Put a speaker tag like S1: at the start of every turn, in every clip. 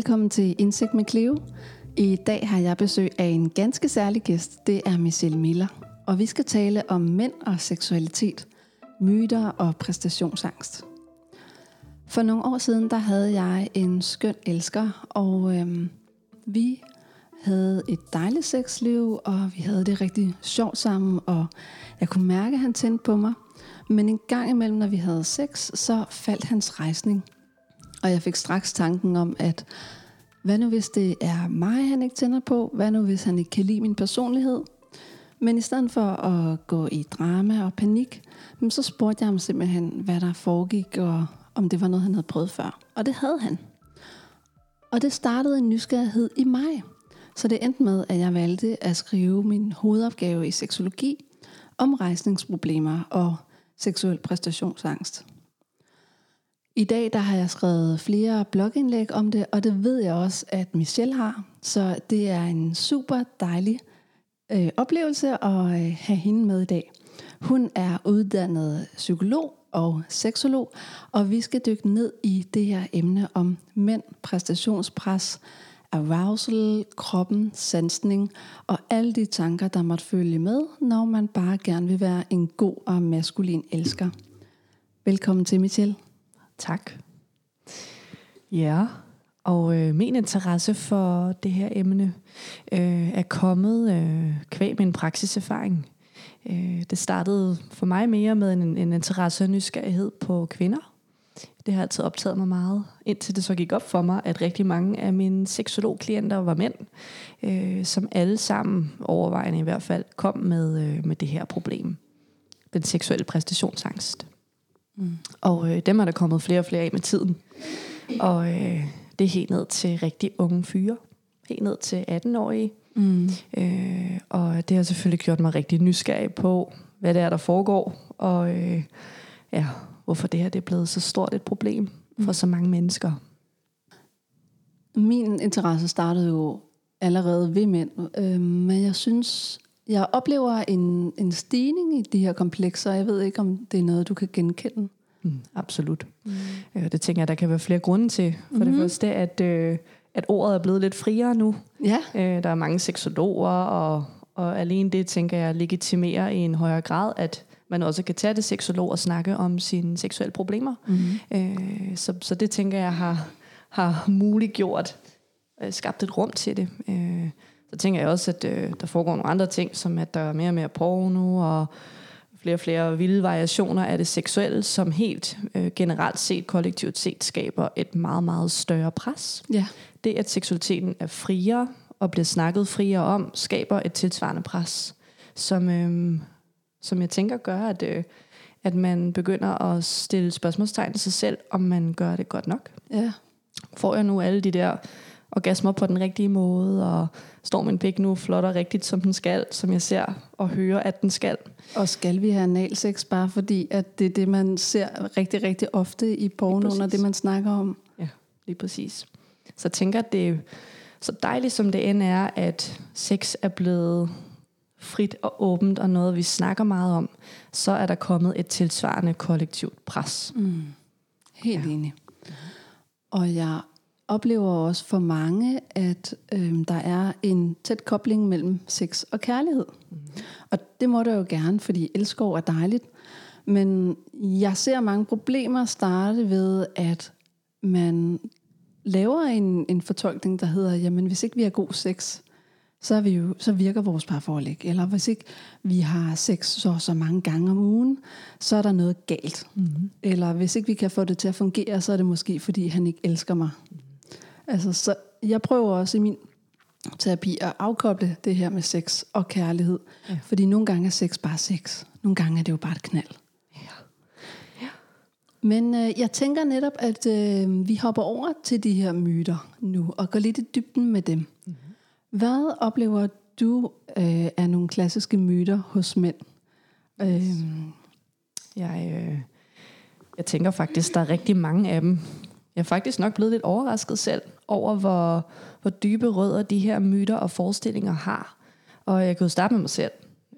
S1: Velkommen til Indsigt med Cleo. I dag har jeg besøg af en ganske særlig gæst. Det er Michelle Miller. Og vi skal tale om mænd og seksualitet, myter og præstationsangst. For nogle år siden, der havde jeg en skøn elsker, og øhm, vi havde et dejligt sexliv, og vi havde det rigtig sjovt sammen, og jeg kunne mærke, at han tændte på mig. Men en gang imellem, når vi havde sex, så faldt hans rejsning. Og jeg fik straks tanken om, at hvad nu hvis det er mig, han ikke tænder på? Hvad nu hvis han ikke kan lide min personlighed? Men i stedet for at gå i drama og panik, så spurgte jeg ham simpelthen, hvad der foregik, og om det var noget, han havde prøvet før. Og det havde han. Og det startede en nysgerrighed i mig. Så det endte med, at jeg valgte at skrive min hovedopgave i seksologi om rejsningsproblemer og seksuel præstationsangst. I dag der har jeg skrevet flere blogindlæg om det, og det ved jeg også, at Michelle har. Så det er en super dejlig øh, oplevelse at øh, have hende med i dag. Hun er uddannet psykolog og seksolog, og vi skal dykke ned i det her emne om mænd, præstationspres, arousal, kroppen, sansning og alle de tanker, der måtte følge med, når man bare gerne vil være en god og maskulin elsker. Velkommen til, Michelle.
S2: Tak. Ja, og øh, min interesse for det her emne øh, er kommet øh, kvæg min praksiserfaring. Øh, det startede for mig mere med en, en interesse og nysgerrighed på kvinder. Det har altid optaget mig meget, indtil det så gik op for mig, at rigtig mange af mine seksologklienter var mænd, øh, som alle sammen, overvejende i hvert fald, kom med, øh, med det her problem. Den seksuelle præstationsangst. Mm. Og øh, dem er der kommet flere og flere af med tiden. Og øh, det er helt ned til rigtig unge fyre. Helt ned til 18-årige. Mm. Øh, og det har selvfølgelig gjort mig rigtig nysgerrig på, hvad det er, der foregår. Og øh, ja, hvorfor det her det er blevet så stort et problem for mm. så mange mennesker.
S1: Min interesse startede jo allerede ved mænd, øh, men jeg synes, jeg oplever en, en stigning i de her komplekser. Jeg ved ikke, om det er noget, du kan genkende.
S2: Mm, absolut. Mm. Øh, det tænker jeg, der kan være flere grunde til. For mm-hmm. det mhm. første, at, øh, at ordet er blevet lidt friere nu. Ja. Øh, der er mange seksologer, og, og alene det, tænker jeg, legitimerer i en højere grad, at man også kan tage det seksolog og snakke om sine seksuelle problemer. Mm-hmm. Øh, så, så det, tænker jeg, har, har muliggjort, øh, skabt et rum til det. Øh, så tænker jeg også, at øh, der foregår nogle andre ting, som at der er mere og mere porno, og flere og flere vilde variationer af det seksuelle, som helt øh, generelt set, kollektivt set, skaber et meget, meget større pres. Ja. Det, at seksualiteten er friere og bliver snakket friere om, skaber et tilsvarende pres, som, øh, som jeg tænker gør, at, øh, at man begynder at stille spørgsmålstegn til sig selv, om man gør det godt nok. Ja. Får jeg nu alle de der orgasmer på den rigtige måde, og står min pik nu flot og rigtigt, som den skal, som jeg ser og hører, at den skal.
S1: Og skal vi have analsex, bare fordi, at det er det, man ser rigtig, rigtig ofte i porno, og det, man snakker om?
S2: Ja, lige præcis. Så jeg tænker, at det er så dejligt, som det end er, at sex er blevet frit og åbent, og noget, vi snakker meget om, så er der kommet et tilsvarende kollektivt pres. Mm.
S1: Helt ja. enig. Og jeg oplever også for mange, at øh, der er en tæt kobling mellem sex og kærlighed. Mm. Og det må der jo gerne, fordi elskov er dejligt. Men jeg ser mange problemer starte ved, at man laver en, en fortolkning, der hedder, jamen hvis ikke vi har god sex, så, er vi jo, så virker vores parforhold ikke. Eller hvis ikke vi har sex så, så mange gange om ugen, så er der noget galt. Mm-hmm. Eller hvis ikke vi kan få det til at fungere, så er det måske, fordi han ikke elsker mig. Mm. Altså, så jeg prøver også i min terapi at afkoble det her med sex og kærlighed. Ja. Fordi nogle gange er sex bare sex. Nogle gange er det jo bare et knald. Ja. Ja. Men øh, jeg tænker netop, at øh, vi hopper over til de her myter nu, og går lidt i dybden med dem. Mm-hmm. Hvad oplever du øh, er nogle klassiske myter hos mænd?
S2: Øh, jeg, øh, jeg tænker faktisk, der er rigtig mange af dem, jeg er faktisk nok blevet lidt overrasket selv over, hvor, hvor dybe rødder de her myter og forestillinger har. Og jeg kan jo starte med mig selv.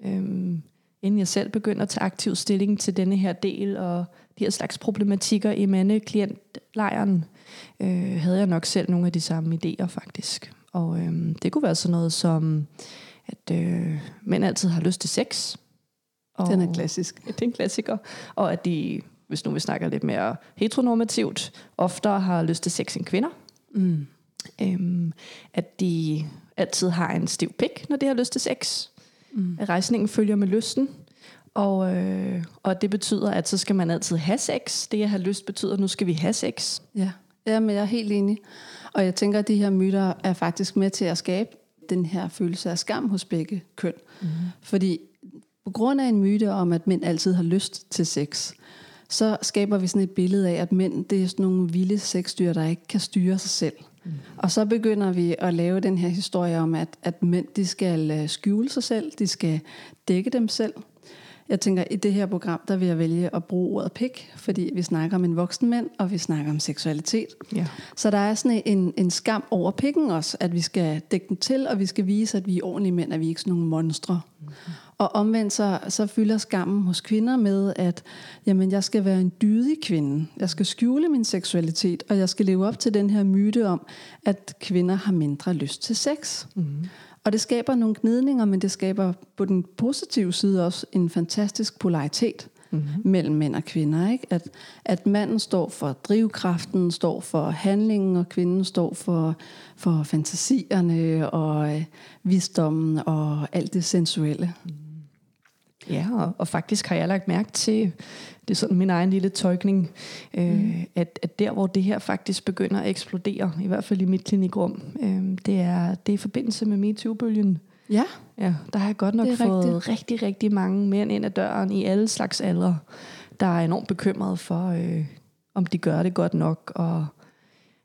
S2: Øhm, inden jeg selv begyndte at tage aktiv stilling til denne her del, og de her slags problematikker i mandeklientlejren, øh, havde jeg nok selv nogle af de samme idéer faktisk. Og øh, det kunne være sådan noget som, at øh, mænd altid har lyst til sex.
S1: Og, Den er klassisk.
S2: Det er en klassiker. Og at de, hvis nu vi snakker lidt mere heteronormativt, oftere har lyst til sex end kvinder. Mm. Øhm, at de altid har en stiv pik, når de har lyst til sex. Mm. At rejsningen følger med lysten. Og, øh, og det betyder, at så skal man altid have sex. Det at have lyst betyder, at nu skal vi have sex.
S1: Ja, ja men jeg er helt enig. Og jeg tænker, at de her myter er faktisk med til at skabe den her følelse af skam hos begge køn. Mm. Fordi på grund af en myte om, at mænd altid har lyst til sex, så skaber vi sådan et billede af, at mænd det er sådan nogle vilde sexdyr, der ikke kan styre sig selv. Mm. Og så begynder vi at lave den her historie om, at, at mænd de skal øh, skjule sig selv, de skal dække dem selv. Jeg tænker, i det her program, der vil jeg vælge at bruge ordet pik, fordi vi snakker om en voksen mand, og vi snakker om seksualitet. Ja. Så der er sådan en, en skam over pikken også, at vi skal dække den til, og vi skal vise, at vi er ordentlige mænd, at vi er ikke sådan nogle monstre. Mm-hmm. Og omvendt så, så fylder skammen hos kvinder med, at jamen, jeg skal være en dydig kvinde. Jeg skal skjule min seksualitet, og jeg skal leve op til den her myte om, at kvinder har mindre lyst til sex. Mm-hmm. Og det skaber nogle gnidninger, men det skaber på den positive side også en fantastisk polaritet mm-hmm. mellem mænd og kvinder. Ikke? At, at manden står for drivkraften, står for handlingen, og kvinden står for, for fantasierne og øh, visdommen og alt det sensuelle. Mm.
S2: Ja, og, og faktisk har jeg lagt mærke til, det er sådan min egen lille tolkning, øh, mm. at, at der hvor det her faktisk begynder at eksplodere, i hvert fald i mit klinikrum, øh, det, er, det er i forbindelse med MeToo-bølgen.
S1: Ja.
S2: ja. Der har jeg godt nok fået rigtigt. rigtig, rigtig mange mænd ind ad døren i alle slags aldre, der er enormt bekymrede for, øh, om de gør det godt nok. Og,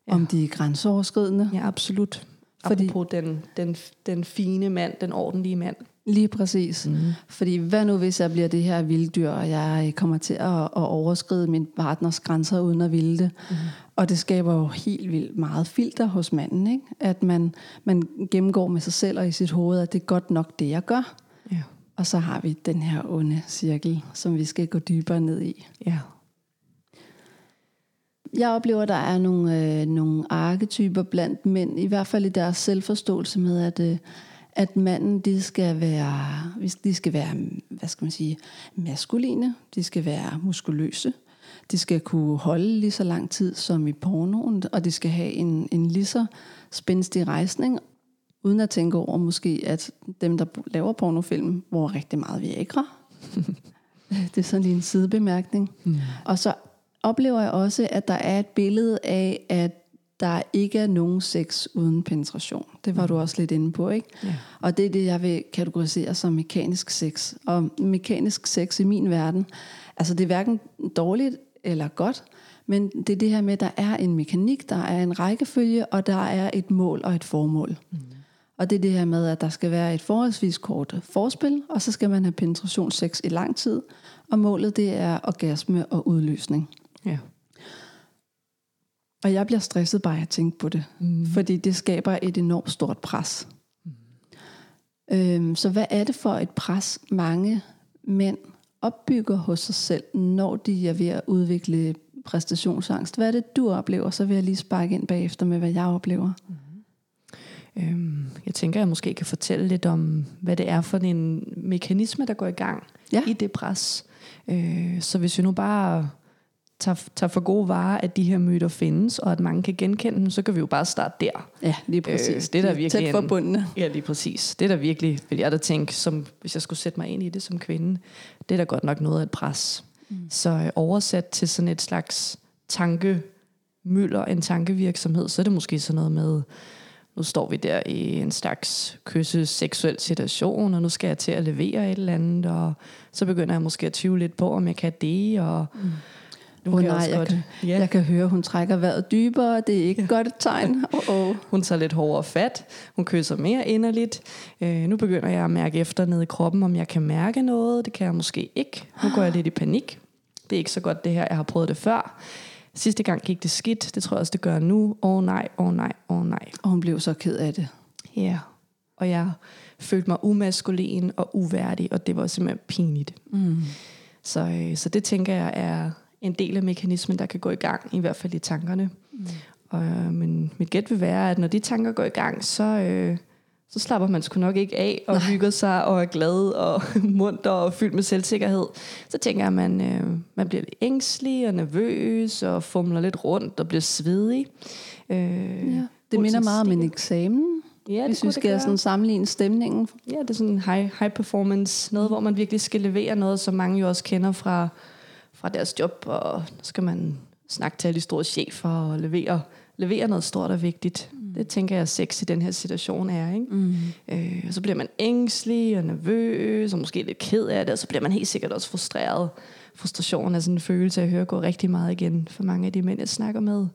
S1: ja. Om de er grænseoverskridende.
S2: Ja, absolut. Fordi, Apropos den, den, den fine mand, den ordentlige mand.
S1: Lige præcis. Mm. Fordi hvad nu hvis jeg bliver det her vilddyr, og jeg kommer til at, at overskride min partners grænser uden at ville det. Mm. Og det skaber jo helt vildt meget filter hos manden. Ikke? At man, man gennemgår med sig selv og i sit hoved, at det er godt nok det, jeg gør. Ja. Og så har vi den her onde cirkel, som vi skal gå dybere ned i. Ja. Jeg oplever, at der er nogle, øh, nogle arketyper blandt mænd, i hvert fald i deres selvforståelse med, at, øh, at manden de skal være, de skal være, hvad skal man sige, maskuline, de skal være muskuløse, de skal kunne holde lige så lang tid som i pornoen, og de skal have en, en lige så spændstig rejsning, uden at tænke over måske, at dem, der laver pornofilm, bruger rigtig meget Viagra. det er sådan lige en sidebemærkning. Mm. Og så oplever jeg også, at der er et billede af, at der ikke er nogen sex uden penetration. Det var mm. du også lidt inde på, ikke? Ja. Og det er det, jeg vil kategorisere som mekanisk sex. Og mekanisk sex i min verden, altså det er hverken dårligt eller godt, men det er det her med, at der er en mekanik, der er en rækkefølge, og der er et mål og et formål. Mm. Og det er det her med, at der skal være et forholdsvis kort forspil, og så skal man have penetrationssex i lang tid, og målet det er orgasme og udløsning. Ja. Og jeg bliver stresset bare at tænke på det, mm. fordi det skaber et enormt stort pres. Mm. Øhm, så hvad er det for et pres, mange mænd opbygger hos sig selv, når de er ved at udvikle præstationsangst? Hvad er det, du oplever? Så vil jeg lige sparke ind bagefter med, hvad jeg oplever. Mm.
S2: Øhm, jeg tænker, jeg måske kan fortælle lidt om, hvad det er for en mekanisme, der går i gang ja. i det pres. Øh, så hvis vi nu bare tager, tager for gode varer, at de her myter findes, og at mange kan genkende dem, så kan vi jo bare starte der.
S1: Ja, lige præcis. Øh, det er der virkelig Tæt forbundne.
S2: Ja, lige præcis. Det er der virkelig, vil jeg da tænke, som, hvis jeg skulle sætte mig ind i det som kvinde, det er da godt nok noget af et pres. Mm. Så øh, oversat til sådan et slags tankemøller, en tankevirksomhed, så er det måske sådan noget med, nu står vi der i en slags kysse seksuel situation, og nu skal jeg til at levere et eller andet, og så begynder jeg måske at tvivle lidt på, om jeg kan det, og mm
S1: nu oh, nej, jeg, godt. Kan, ja. jeg kan høre, hun trækker vejret dybere. Det er ikke ja. godt et tegn. Oh, oh.
S2: Hun tager lidt hårdere fat. Hun kysser mere inderligt. Øh, nu begynder jeg at mærke efter nede i kroppen, om jeg kan mærke noget. Det kan jeg måske ikke. Nu går jeg lidt i panik. Det er ikke så godt det her. Jeg har prøvet det før. Sidste gang gik det skidt. Det tror jeg også, det gør nu. Åh oh, nej, åh oh, nej, åh oh, nej.
S1: Og hun blev så ked af det.
S2: Ja. og jeg følte mig umaskulin og uværdig, og det var simpelthen pinligt. Mm. Så, øh, så det tænker jeg er en del af mekanismen, der kan gå i gang, i hvert fald i tankerne. Mm. Og, øh, men mit gæt vil være, at når de tanker går i gang, så, øh, så slapper man sgu nok ikke af og Nej. hygger sig og er glad og munter og fyldt med selvsikkerhed. Så tænker jeg, at man, øh, man bliver lidt ængstelig og nervøs og fumler lidt rundt og bliver svedig.
S1: Øh, ja. Det minder meget om en eksamen. Ja, det hvis vi skal sådan sammenligne stemningen.
S2: Ja, det er sådan high, high performance. Noget, hvor man virkelig skal levere noget, som mange jo også kender fra, fra deres job. Og så skal man snakke til alle de store chefer og levere, levere noget stort og vigtigt. Mm. Det tænker jeg, sex i den her situation er. Ikke? Mm. Øh, og så bliver man ængstelig og nervøs og måske lidt ked af det, og så bliver man helt sikkert også frustreret. Frustration er sådan en følelse, jeg hører gå rigtig meget igen for mange af de mænd, jeg snakker med.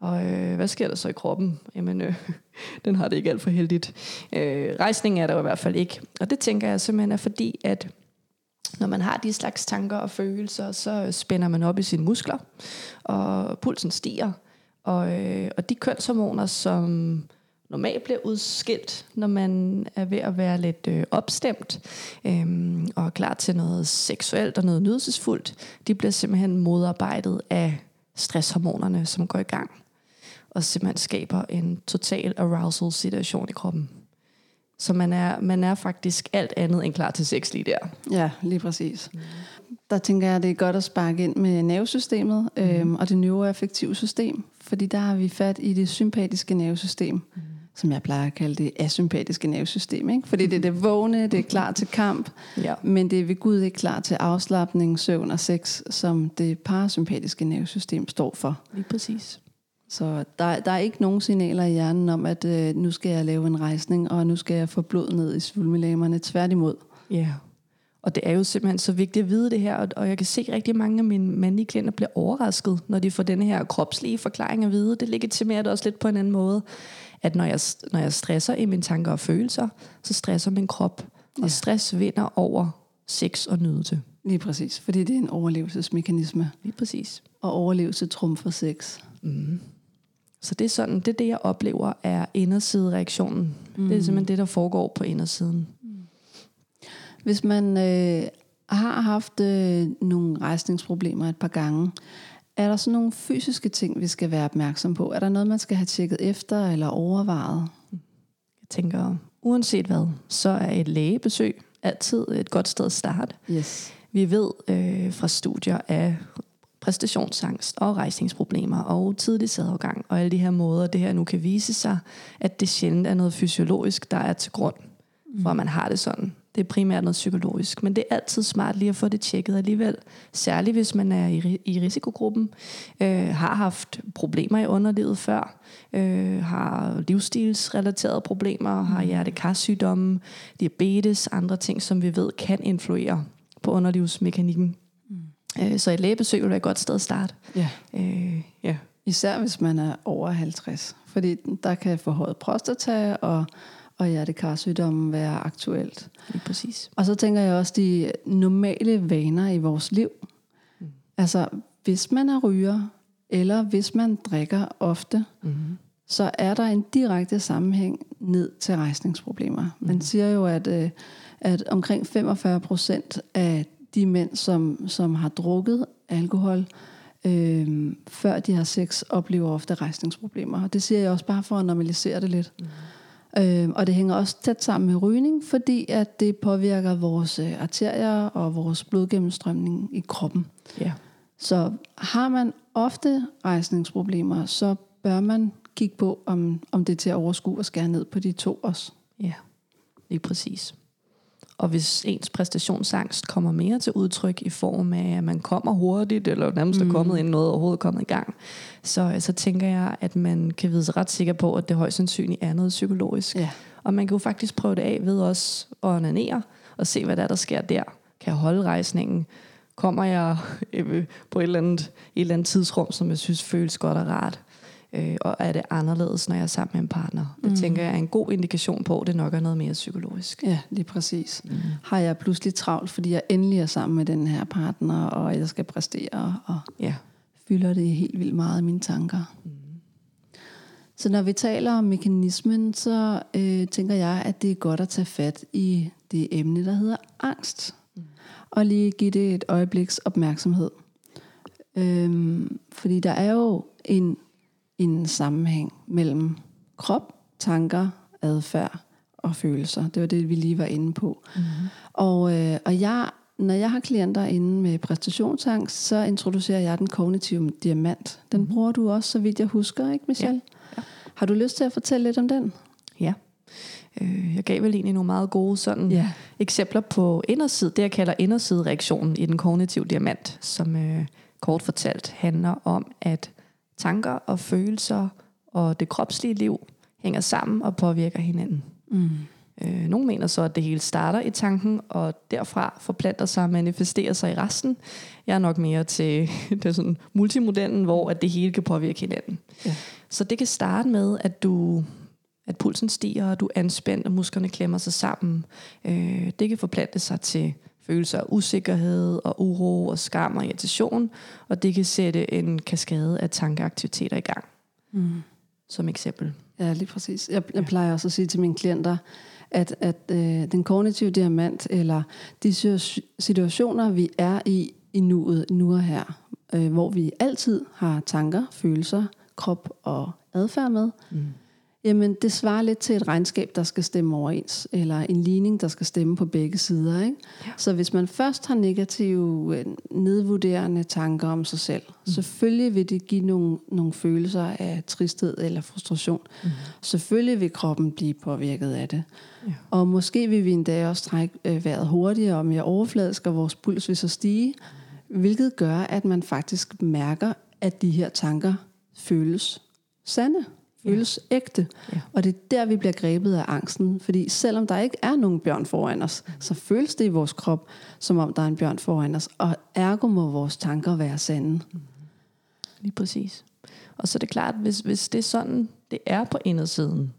S2: Og øh, hvad sker der så i kroppen? Jamen, øh, den har det ikke alt for heldigt. Øh, rejsning er der i hvert fald ikke. Og det tænker jeg simpelthen er fordi, at når man har de slags tanker og følelser, så spænder man op i sine muskler, og pulsen stiger. Og, øh, og de kønshormoner, som normalt bliver udskilt, når man er ved at være lidt øh, opstemt øh, og er klar til noget seksuelt og noget nydelsesfuldt, de bliver simpelthen modarbejdet af stresshormonerne, som går i gang og simpelthen skaber en total arousal situation i kroppen. Så man er, man er faktisk alt andet end klar til sex lige der.
S1: Ja, lige præcis. Mm. Der tænker jeg, det er godt at sparke ind med nervesystemet mm. øhm, og det neuroaffektive system, fordi der har vi fat i det sympatiske nervesystem, mm. som jeg plejer at kalde det asympatiske nervesystem. Ikke? Fordi det er det vågne, det er klar til kamp, ja. men det er ved Gud ikke klar til afslappning, søvn og sex, som det parasympatiske nervesystem står for.
S2: Lige præcis.
S1: Så der, der er ikke nogen signaler i hjernen om, at øh, nu skal jeg lave en rejsning, og nu skal jeg få blod ned i svulmelæmerne. Tværtimod.
S2: Ja, yeah. og det er jo simpelthen så vigtigt at vide det her, og, og jeg kan se at rigtig mange af mine mandlige klienter bliver overrasket, når de får denne her kropslige forklaring at vide. Det legitimerer det også lidt på en anden måde, at når jeg, når jeg stresser i mine tanker og følelser, så stresser min krop, og ja. stress vinder over sex og nydelse.
S1: Lige præcis, fordi det er en overlevelsesmekanisme.
S2: Lige præcis.
S1: Og overlevelse trumfer sex. Mm.
S2: Så det er sådan, det er det, jeg oplever er indersidereaktionen. Mm. Det er simpelthen det, der foregår på indersiden.
S1: Hvis man øh, har haft øh, nogle rejsningsproblemer et par gange, er der så nogle fysiske ting, vi skal være opmærksom på? Er der noget, man skal have tjekket efter eller overvejet?
S2: Jeg tænker, uanset hvad, så er et lægebesøg altid et godt sted at starte.
S1: Yes.
S2: Vi ved øh, fra studier af præstationsangst og rejsningsproblemer og tidlig sædafgang og alle de her måder, det her nu kan vise sig, at det sjældent er noget fysiologisk, der er til grund for, at man har det sådan. Det er primært noget psykologisk, men det er altid smart lige at få det tjekket alligevel. Særligt hvis man er i, i risikogruppen, øh, har haft problemer i underlivet før, øh, har livsstilsrelaterede problemer, har mm. hjertekarsygdomme, diabetes, andre ting, som vi ved kan influere på underlivsmekanikken. Øh, så et lægebesøg vil være et godt sted at starte.
S1: Ja. Øh, ja. Især hvis man er over 50. Fordi der kan forhøjet prostata og, og hjertekarsygdommen være aktuelt.
S2: Lige præcis.
S1: Og så tænker jeg også de normale vaner i vores liv. Mm. Altså, hvis man er ryger, eller hvis man drikker ofte, mm-hmm. så er der en direkte sammenhæng ned til rejsningsproblemer. Mm-hmm. Man siger jo, at, øh, at omkring 45 procent af de mænd, som, som har drukket alkohol, øh, før de har sex, oplever ofte rejsningsproblemer. Og det siger jeg også bare for at normalisere det lidt. Mm. Øh, og det hænger også tæt sammen med rygning, fordi at det påvirker vores øh, arterier og vores blodgennemstrømning i kroppen.
S2: Ja.
S1: Så har man ofte rejsningsproblemer, så bør man kigge på, om, om det er til at overskue og skære ned på de to også.
S2: Ja, lige præcis. Og hvis ens præstationsangst kommer mere til udtryk i form af, at man kommer hurtigt, eller nærmest mm. er kommet ind noget overhovedet kommet i gang, så, så tænker jeg, at man kan vide sig ret sikker på, at det højst sandsynligt er noget psykologisk.
S1: Ja.
S2: Og man kan jo faktisk prøve det af ved også at onanere, og se, hvad der, er, der sker der. Kan jeg holde rejsningen? Kommer jeg øh, på et eller, andet, et eller andet tidsrum, som jeg synes føles godt og rart? Øh, og er det anderledes, når jeg er sammen med en partner? Det mm. tænker jeg er en god indikation på, at det nok er noget mere psykologisk.
S1: Ja, lige præcis. Mm. Har jeg pludselig travlt, fordi jeg endelig er sammen med den her partner, og jeg skal præstere, og
S2: ja.
S1: fylder det helt vildt meget i mine tanker. Mm. Så når vi taler om mekanismen, så øh, tænker jeg, at det er godt at tage fat i det emne, der hedder angst. Mm. Og lige give det et øjebliks opmærksomhed. Øhm, fordi der er jo en, en sammenhæng mellem krop, tanker, adfærd og følelser. Det var det, vi lige var inde på. Mm. Og, øh, og jeg, når jeg har klienter inde med præstationsangst, så introducerer jeg den kognitive diamant. Den mm. bruger du også, så vidt jeg husker, ikke Michelle? Ja. ja. Har du lyst til at fortælle lidt om den?
S2: Ja. Øh, jeg gav vel egentlig nogle meget gode sådan ja. eksempler på inderside, det jeg kalder indersidereaktionen i den kognitive diamant, som øh, kort fortalt handler om, at tanker og følelser og det kropslige liv hænger sammen og påvirker hinanden. Mm. Øh, nogle mener så, at det hele starter i tanken, og derfra forplanter sig og manifesterer sig i resten. Jeg er nok mere til det sådan multimodellen, hvor at det hele kan påvirke hinanden. Ja. Så det kan starte med, at du at pulsen stiger, og du er anspændt, og musklerne klemmer sig sammen. Øh, det kan forplante sig til følelser af usikkerhed og uro og skam og irritation, og det kan sætte en kaskade af tankeaktiviteter i gang. Mm. Som eksempel.
S1: Ja, lige præcis. Jeg, jeg plejer også at sige til mine klienter, at, at øh, den kognitive diamant, eller de situationer, vi er i i nuet, nu og her, øh, hvor vi altid har tanker, følelser, krop og adfærd med, mm Jamen, det svarer lidt til et regnskab, der skal stemme overens, eller en ligning, der skal stemme på begge sider. Ikke? Ja. Så hvis man først har negative, øh, nedvurderende tanker om sig selv, mm. selvfølgelig vil det give nogle, nogle følelser af tristhed eller frustration. Mm. Selvfølgelig vil kroppen blive påvirket af det. Ja. Og måske vil vi endda også trække øh, vejret hurtigere og mere overfladisk, og vores puls vil så stige, hvilket gør, at man faktisk mærker, at de her tanker føles sande føles ja. ægte. Ja. Og det er der, vi bliver grebet af angsten. Fordi selvom der ikke er nogen bjørn foran os, mm. så føles det i vores krop, som om der er en bjørn foran os. Og ergo må vores tanker være sande. Mm.
S2: Lige præcis. Og så er det klart, hvis, hvis det er sådan, det er på indersiden.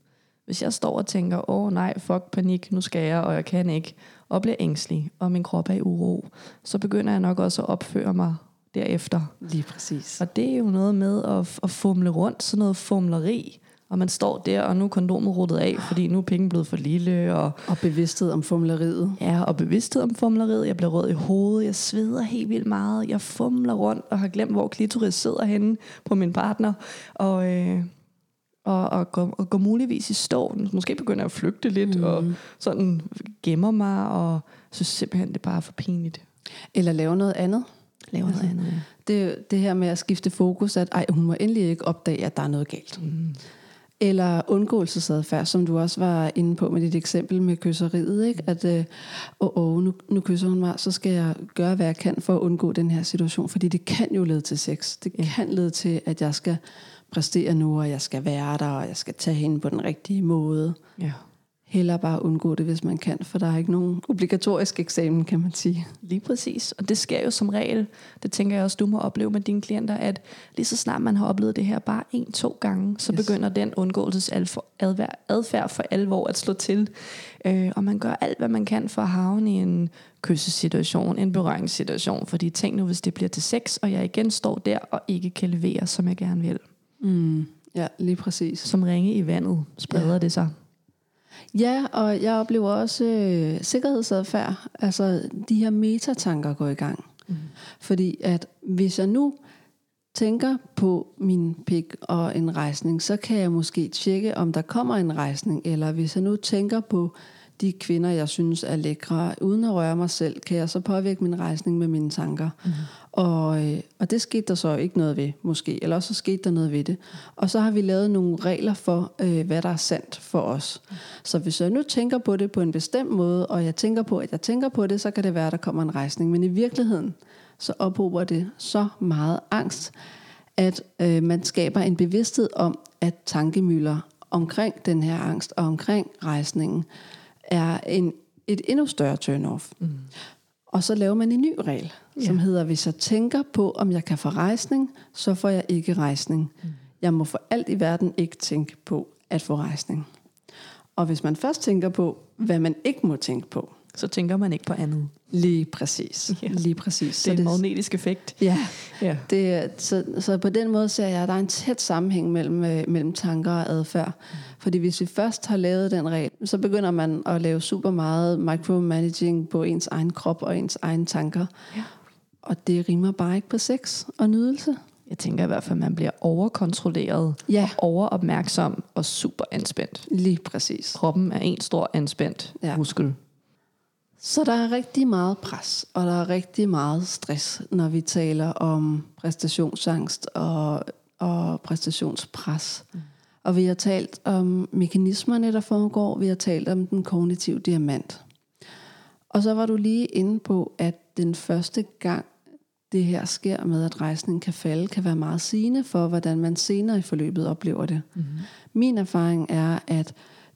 S2: Hvis jeg står og tænker, åh nej, fuck, panik, nu skal jeg, og jeg kan ikke, og bliver ængstelig, og min krop er i uro, så begynder jeg nok også at opføre mig derefter.
S1: Lige præcis.
S2: Og det er jo noget med at, at fumle rundt, sådan noget fumleri. Og man står der, og nu er kondomet ruttet af, fordi nu er penge blevet for lille. Og,
S1: og bevidsthed om fumleriet.
S2: Ja, og bevidsthed om fumleriet. Jeg bliver rød i hovedet, jeg sveder helt vildt meget. Jeg fumler rundt og har glemt, hvor klitoris sidder henne på min partner. Og, øh, og, og, går, og går muligvis i stå. Måske begynder jeg at flygte lidt, mm. og sådan gemmer mig, og synes simpelthen, det er bare for pinligt.
S1: Eller lave noget andet
S2: laver altså, noget andet. Ja.
S1: Det, det her med at skifte fokus, at ej, hun må endelig ikke opdage, at der er noget galt. Mm. Eller undgåelsesadfærd, som du også var inde på med dit eksempel med kysseriet. Ikke? At øh, åh, åh, nu, nu kysser hun mig, så skal jeg gøre, hvad jeg kan for at undgå den her situation. Fordi det kan jo lede til sex. Det ja. kan lede til, at jeg skal præstere nu, og jeg skal være der, og jeg skal tage hende på den rigtige måde. Ja hellere bare undgå det, hvis man kan, for der er ikke nogen obligatorisk eksamen, kan man sige.
S2: Lige præcis, og det sker jo som regel, det tænker jeg også, du må opleve med dine klienter, at lige så snart man har oplevet det her bare en, to gange, så yes. begynder den undgåelsesadfærd for alvor at slå til, øh, og man gør alt, hvad man kan for at havne i en kyssesituation, en berøringssituation, fordi tænk nu, hvis det bliver til sex, og jeg igen står der og ikke kan levere, som jeg gerne vil.
S1: Mm, ja, lige præcis.
S2: Som ringe i vandet spreder ja. det sig.
S1: Ja, og jeg oplever også øh, sikkerhedsadfærd. Altså, de her metatanker går i gang. Mm. Fordi at hvis jeg nu tænker på min pik og en rejsning, så kan jeg måske tjekke, om der kommer en rejsning. Eller hvis jeg nu tænker på de kvinder, jeg synes er lækre, uden at røre mig selv, kan jeg så påvirke min rejsning med mine tanker. Mm. Og, øh, og det skete der så ikke noget ved, måske. Eller også så skete der noget ved det. Og så har vi lavet nogle regler for, øh, hvad der er sandt for os. Så hvis jeg nu tænker på det på en bestemt måde, og jeg tænker på, at jeg tænker på det, så kan det være, at der kommer en rejsning. Men i virkeligheden, så ophober det så meget angst, at øh, man skaber en bevidsthed om, at tankemøller omkring den her angst og omkring rejsningen, er en, et endnu større turn-off. Mm. Og så laver man en ny regel, ja. som hedder, hvis jeg tænker på, om jeg kan få rejsning, så får jeg ikke rejsning. Mm. Jeg må for alt i verden ikke tænke på at få rejsning. Og hvis man først tænker på, hvad man ikke må tænke på,
S2: så tænker man ikke på andet.
S1: Lige præcis. Ja. Lige præcis.
S2: Det er en magnetisk effekt.
S1: Ja. ja. Det, så, så på den måde ser jeg, at der er en tæt sammenhæng mellem, øh, mellem tanker og adfærd. Mm. Fordi hvis vi først har lavet den regel, så begynder man at lave super meget micromanaging på ens egen krop og ens egne tanker. Ja. Og det rimer bare ikke på sex og nydelse.
S2: Jeg tænker i hvert fald, at man bliver overkontrolleret, ja. overopmærksom og super anspændt.
S1: Lige præcis.
S2: Kroppen er en stor anspændt ja. muskel.
S1: Så der er rigtig meget pres, og der er rigtig meget stress, når vi taler om præstationsangst og, og præstationspres. Mm. Og vi har talt om mekanismerne, der foregår. Vi har talt om den kognitive diamant. Og så var du lige inde på, at den første gang, det her sker med, at rejsningen kan falde, kan være meget sigende for, hvordan man senere i forløbet oplever det. Mm-hmm. Min erfaring er, at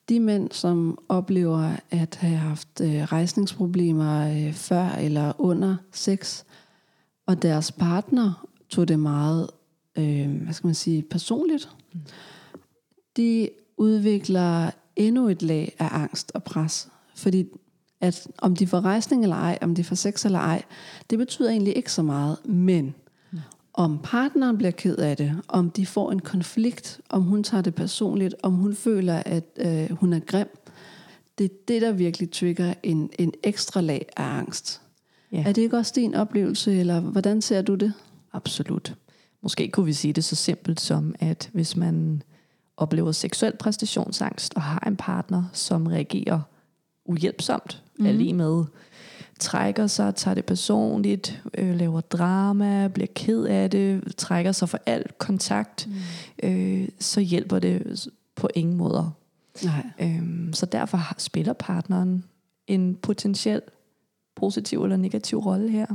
S1: de mænd, som oplever at have haft øh, rejsningsproblemer øh, før eller under sex, og deres partner tog det meget, øh, hvad skal man sige, personligt, mm. de udvikler endnu et lag af angst og pres. Fordi at om de får rejsning eller ej, om de får sex eller ej, det betyder egentlig ikke så meget. Men om partneren bliver ked af det, om de får en konflikt, om hun tager det personligt, om hun føler, at øh, hun er grim, det er det, der virkelig trigger en, en ekstra lag af angst. Ja. Er det ikke også din oplevelse, eller hvordan ser du det?
S2: Absolut. Måske kunne vi sige det så simpelt som, at hvis man oplever seksuel præstationsangst og har en partner, som reagerer uhjælpsomt, mm. er lige med trækker sig, tager det personligt, øh, laver drama, bliver ked af det, trækker sig for alt kontakt, mm. øh, så hjælper det på ingen måder. Nej. Øhm, så derfor spiller partneren en potentiel positiv eller negativ rolle her.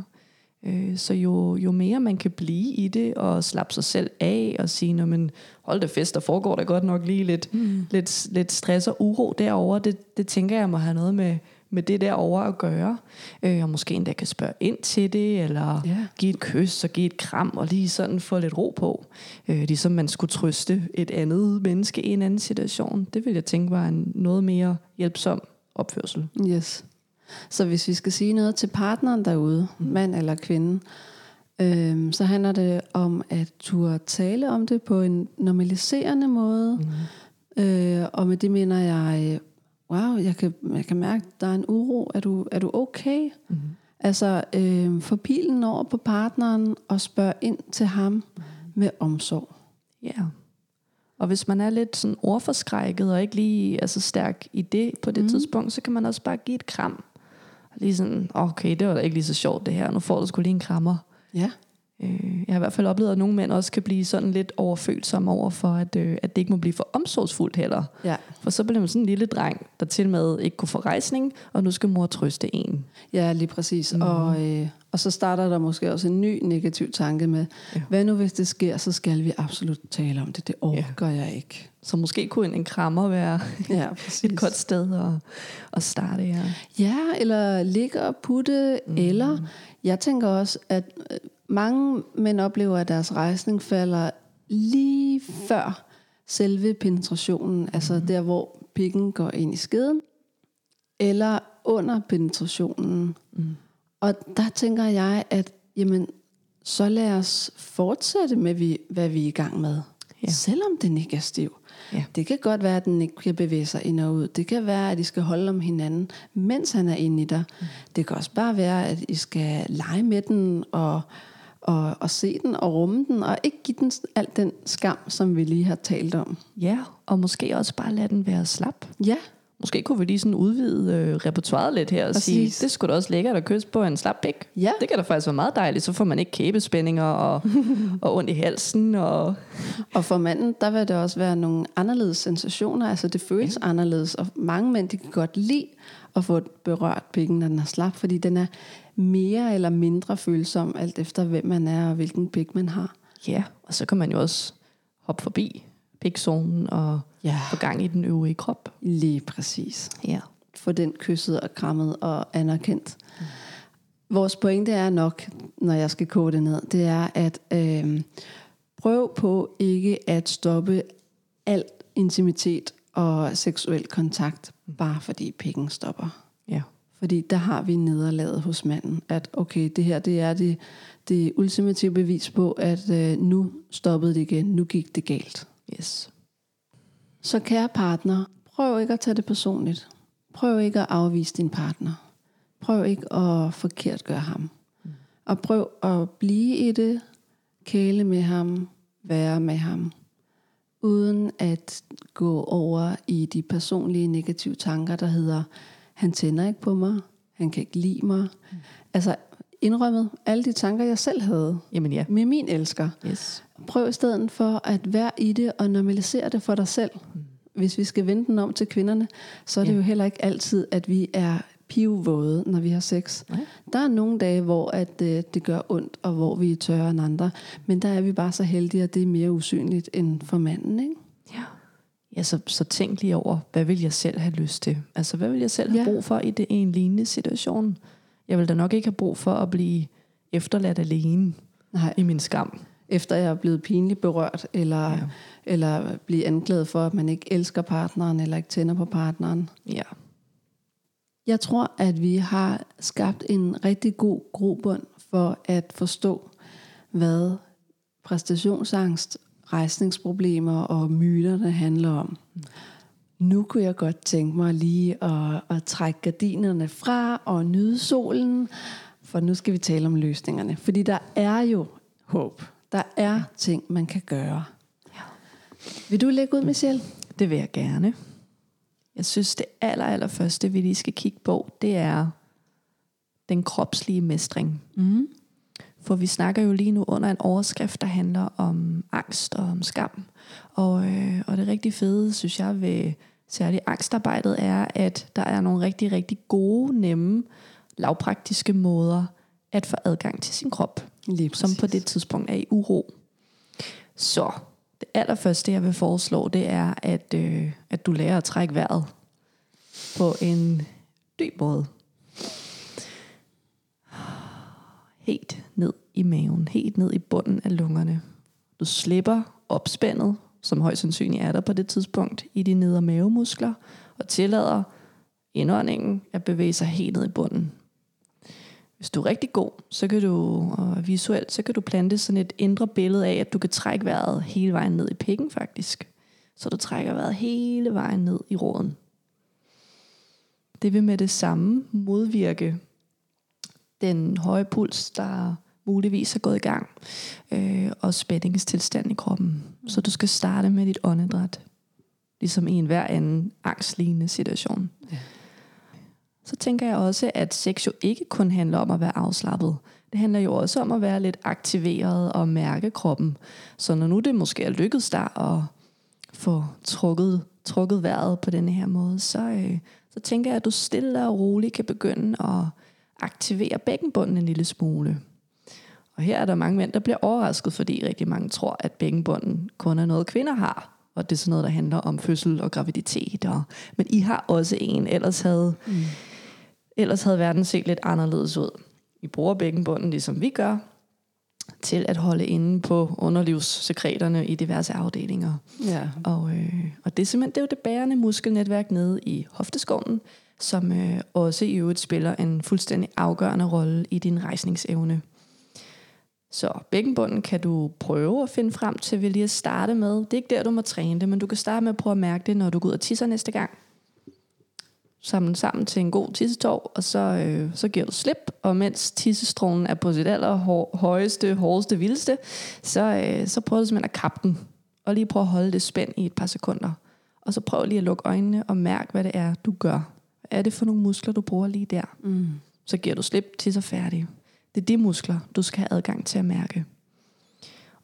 S2: Øh, så jo, jo mere man kan blive i det og slappe sig selv af og sige, men hold da fest, der foregår der godt nok lige lidt, mm. lidt, lidt stress og uro derover. Det, det tænker jeg må have noget med, med det der over at gøre. Øh, og måske endda kan spørge ind til det, eller ja. give et kys og give et kram, og lige sådan få lidt ro på. Øh, ligesom man skulle trøste et andet menneske i en anden situation. Det vil jeg tænke var en noget mere hjælpsom opførsel.
S1: Yes. Så hvis vi skal sige noget til partneren derude, mm. mand eller kvinde, øh, så handler det om at turde tale om det på en normaliserende måde. Mm. Øh, og med det mener jeg wow, jeg kan, jeg kan mærke, der er en uro. Er du, er du okay? Mm-hmm. Altså, øh, få pilen over på partneren og spørg ind til ham mm-hmm. med omsorg.
S2: Ja. Yeah. Og hvis man er lidt sådan ordforskrækket og ikke lige er så stærk i det på det mm. tidspunkt, så kan man også bare give et kram. Lige sådan, okay, det var da ikke lige så sjovt det her. Nu får du sgu lige en krammer. Ja. Øh, jeg har i hvert fald oplevet, at nogle mænd også kan blive sådan lidt overfølsomme over for, at, øh, at det ikke må blive for omsorgsfuldt heller. Ja. For så bliver man sådan en lille dreng, der til med ikke kunne få rejsning, og nu skal mor trøste en.
S1: Ja, lige præcis. Mm. Og, øh, og så starter der måske også en ny negativ tanke med, ja. hvad nu hvis det sker, så skal vi absolut tale om det. Det overgår ja. jeg ikke.
S2: Så måske kunne en krammer være ja, et godt sted at, at starte. Ja.
S1: ja, eller ligge og putte, mm. eller jeg tænker også, at mange mænd oplever, at deres rejsning falder lige før selve penetrationen, altså der, hvor pikken går ind i skeden, eller under penetrationen. Mm. Og der tænker jeg, at jamen, så lad os fortsætte med, hvad vi er i gang med. Ja. Selvom den ikke er stiv. Ja. Det kan godt være, at den ikke kan bevæge sig ind og ud. Det kan være, at I skal holde om hinanden, mens han er inde i dig. Mm. Det kan også bare være, at I skal lege med den og og, og se den og rumme den, og ikke give den alt den skam, som vi lige har talt om.
S2: Ja, og måske også bare lade den være slap.
S1: Ja.
S2: Måske kunne vi lige sådan udvide øh, repertoireet lidt her og Præcis. sige, det skulle da også lækkert at kysse på en slap pik. Ja. Det kan da faktisk være meget dejligt, så får man ikke kæbespændinger og, og ondt i halsen. Og,
S1: og for manden, der vil det også være nogle anderledes sensationer, altså det føles ja. anderledes, og mange mænd, de kan godt lide at få berørt pikken, når den er slap, fordi den er mere eller mindre følsom, alt efter hvem man er og hvilken pik man har.
S2: Ja, og så kan man jo også hoppe forbi pikzonen og ja. få gang i den øvrige krop.
S1: Lige præcis. Ja. Få den kysset og krammet og anerkendt. Mm. Vores pointe er nok, når jeg skal kode det ned, det er, at øh, prøv på ikke at stoppe alt intimitet og seksuel kontakt, bare fordi pikken stopper.
S2: Ja.
S1: Fordi der har vi nederlaget hos manden, at okay, det her det er det, det ultimative bevis på, at øh, nu stoppede det igen, nu gik det galt.
S2: Yes.
S1: Så kære partner, prøv ikke at tage det personligt. Prøv ikke at afvise din partner. Prøv ikke at forkert gøre ham. Mm. Og prøv at blive i det, kæle med ham, være med ham, uden at gå over i de personlige negative tanker, der hedder, han tænder ikke på mig, han kan ikke lide mig. Mm. Altså indrømmet alle de tanker, jeg selv havde
S2: Jamen ja.
S1: med min elsker.
S2: Yes.
S1: Prøv i stedet for at være i det og normalisere det for dig selv. Mm. Hvis vi skal vende den om til kvinderne, så er det ja. jo heller ikke altid, at vi er pivvåde, når vi har sex. Nej. Der er nogle dage, hvor at, øh, det gør ondt, og hvor vi er tørre end andre. Men der er vi bare så heldige, at det er mere usynligt end for manden. Ikke?
S2: Ja. Så, så tænk lige over, hvad vil jeg selv have lyst til? Altså, hvad vil jeg selv have ja. brug for i det en lignende situation? Jeg vil da nok ikke have brug for at blive efterladt alene Nej. i min skam.
S1: Efter jeg er blevet pinligt berørt, eller, ja. eller blive anklaget for, at man ikke elsker partneren, eller ikke tænder på partneren.
S2: Ja.
S1: Jeg tror, at vi har skabt en rigtig god grobund for at forstå, hvad præstationsangst, rejsningsproblemer og myterne handler om. Nu kunne jeg godt tænke mig lige at, at trække gardinerne fra og nyde solen, for nu skal vi tale om løsningerne. Fordi der er jo håb. Der er ting, man kan gøre. Ja. Vil du lægge ud, Michelle?
S2: Det vil jeg gerne. Jeg synes, det aller, aller første, vi lige skal kigge på, det er den kropslige mestring. Mm. For vi snakker jo lige nu under en overskrift, der handler om angst og om skam. Og, øh, og det rigtig fede, synes jeg, ved særligt angstarbejdet, er, at der er nogle rigtig, rigtig gode, nemme, lavpraktiske måder at få adgang til sin krop, lige som på det tidspunkt er i uro. Så det allerførste, jeg vil foreslå, det er, at, øh, at du lærer at trække vejret på en dyb måde. Helt ned i maven, helt ned i bunden af lungerne. Du slipper opspændet, som højst sandsynligt er der på det tidspunkt, i de nedre mavemuskler, og tillader indåndingen at bevæge sig helt ned i bunden. Hvis du er rigtig god, så kan du, og visuelt, så kan du plante sådan et indre billede af, at du kan trække vejret hele vejen ned i pikken faktisk. Så du trækker vejret hele vejen ned i råden. Det vil med det samme modvirke den høje puls, der muligvis er gået i gang, øh, og spændingstilstand i kroppen. Så du skal starte med dit åndedræt, ligesom i en hver anden angstlignende situation. Ja. Så tænker jeg også, at sex jo ikke kun handler om at være afslappet. Det handler jo også om at være lidt aktiveret og mærke kroppen. Så når nu det måske er lykkedes dig at få trukket, trukket vejret på denne her måde, så, øh, så tænker jeg, at du stille og roligt kan begynde at aktivere bækkenbunden en lille smule. Og her er der mange mænd, der bliver overrasket, fordi rigtig mange tror, at bækkenbunden kun er noget, kvinder har. Og det er sådan noget, der handler om fødsel og graviditet. Og, men I har også en, ellers havde, mm. ellers havde verden set lidt anderledes ud. I bruger bækkenbunden, ligesom vi gør, til at holde inde på underlivssekreterne i diverse afdelinger. Ja. Og, øh, og det er simpelthen det er jo det bærende muskelnetværk nede i hofteskålen, som øh, også i øvrigt spiller en fuldstændig afgørende rolle i din rejsningsevne. Så bækkenbunden kan du prøve at finde frem til ved lige at starte med. Det er ikke der, du må træne det, men du kan starte med at prøve at mærke det, når du går ud og tisser næste gang. Samle sammen til en god tissetår, og så, øh, så giver du slip. Og mens tissestrålen er på sit aller højeste, hårdeste, vildeste, så, øh, så prøver du simpelthen at kappe den. Og lige prøve at holde det spændt i et par sekunder. Og så prøv lige at lukke øjnene og mærke, hvad det er, du gør. Er det for nogle muskler, du bruger lige der? Mm. Så giver du slip til så færdig. Det er de muskler, du skal have adgang til at mærke.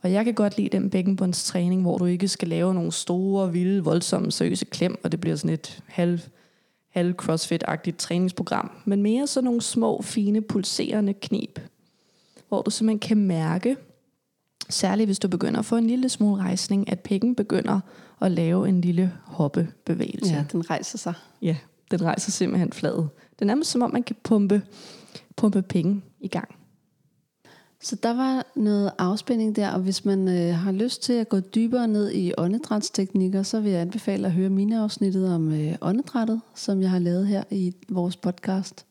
S2: Og jeg kan godt lide den bækkenbundstræning, hvor du ikke skal lave nogle store, vilde, voldsomme, seriøse klem, og det bliver sådan et halv, halv crossfit-agtigt træningsprogram. Men mere sådan nogle små, fine, pulserende knib, hvor du simpelthen kan mærke, særligt hvis du begynder at få en lille smule rejsning, at pikken begynder at lave en lille hoppebevægelse.
S1: Ja, den rejser sig.
S2: Ja, den rejser simpelthen fladet. Det er nærmest som om, man kan pumpe, pumpe penge i gang.
S1: Så der var noget afspænding der, og hvis man øh, har lyst til at gå dybere ned i åndedrætsteknikker, så vil jeg anbefale at høre mine afsnittet om øh, åndedrættet, som jeg har lavet her i vores podcast.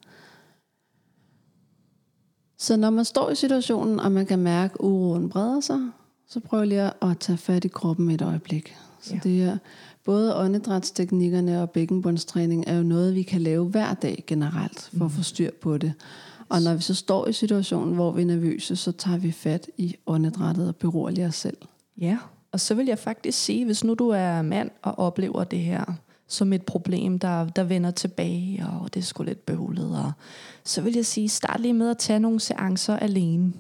S1: Så når man står i situationen, og man kan mærke, at uroen breder sig, så prøv lige at tage fat i kroppen et øjeblik. Så ja. det er både åndedrætsteknikkerne og bækkenbundstræning er jo noget, vi kan lave hver dag generelt, for at få styr på det. Og når vi så står i situationen, hvor vi er nervøse, så tager vi fat i åndedrættet og beroliger os selv.
S2: Ja, og så vil jeg faktisk sige, hvis nu du er mand og oplever det her som et problem, der, der vender tilbage, og det er sgu lidt behulet, og så vil jeg sige, start lige med at tage nogle seancer alene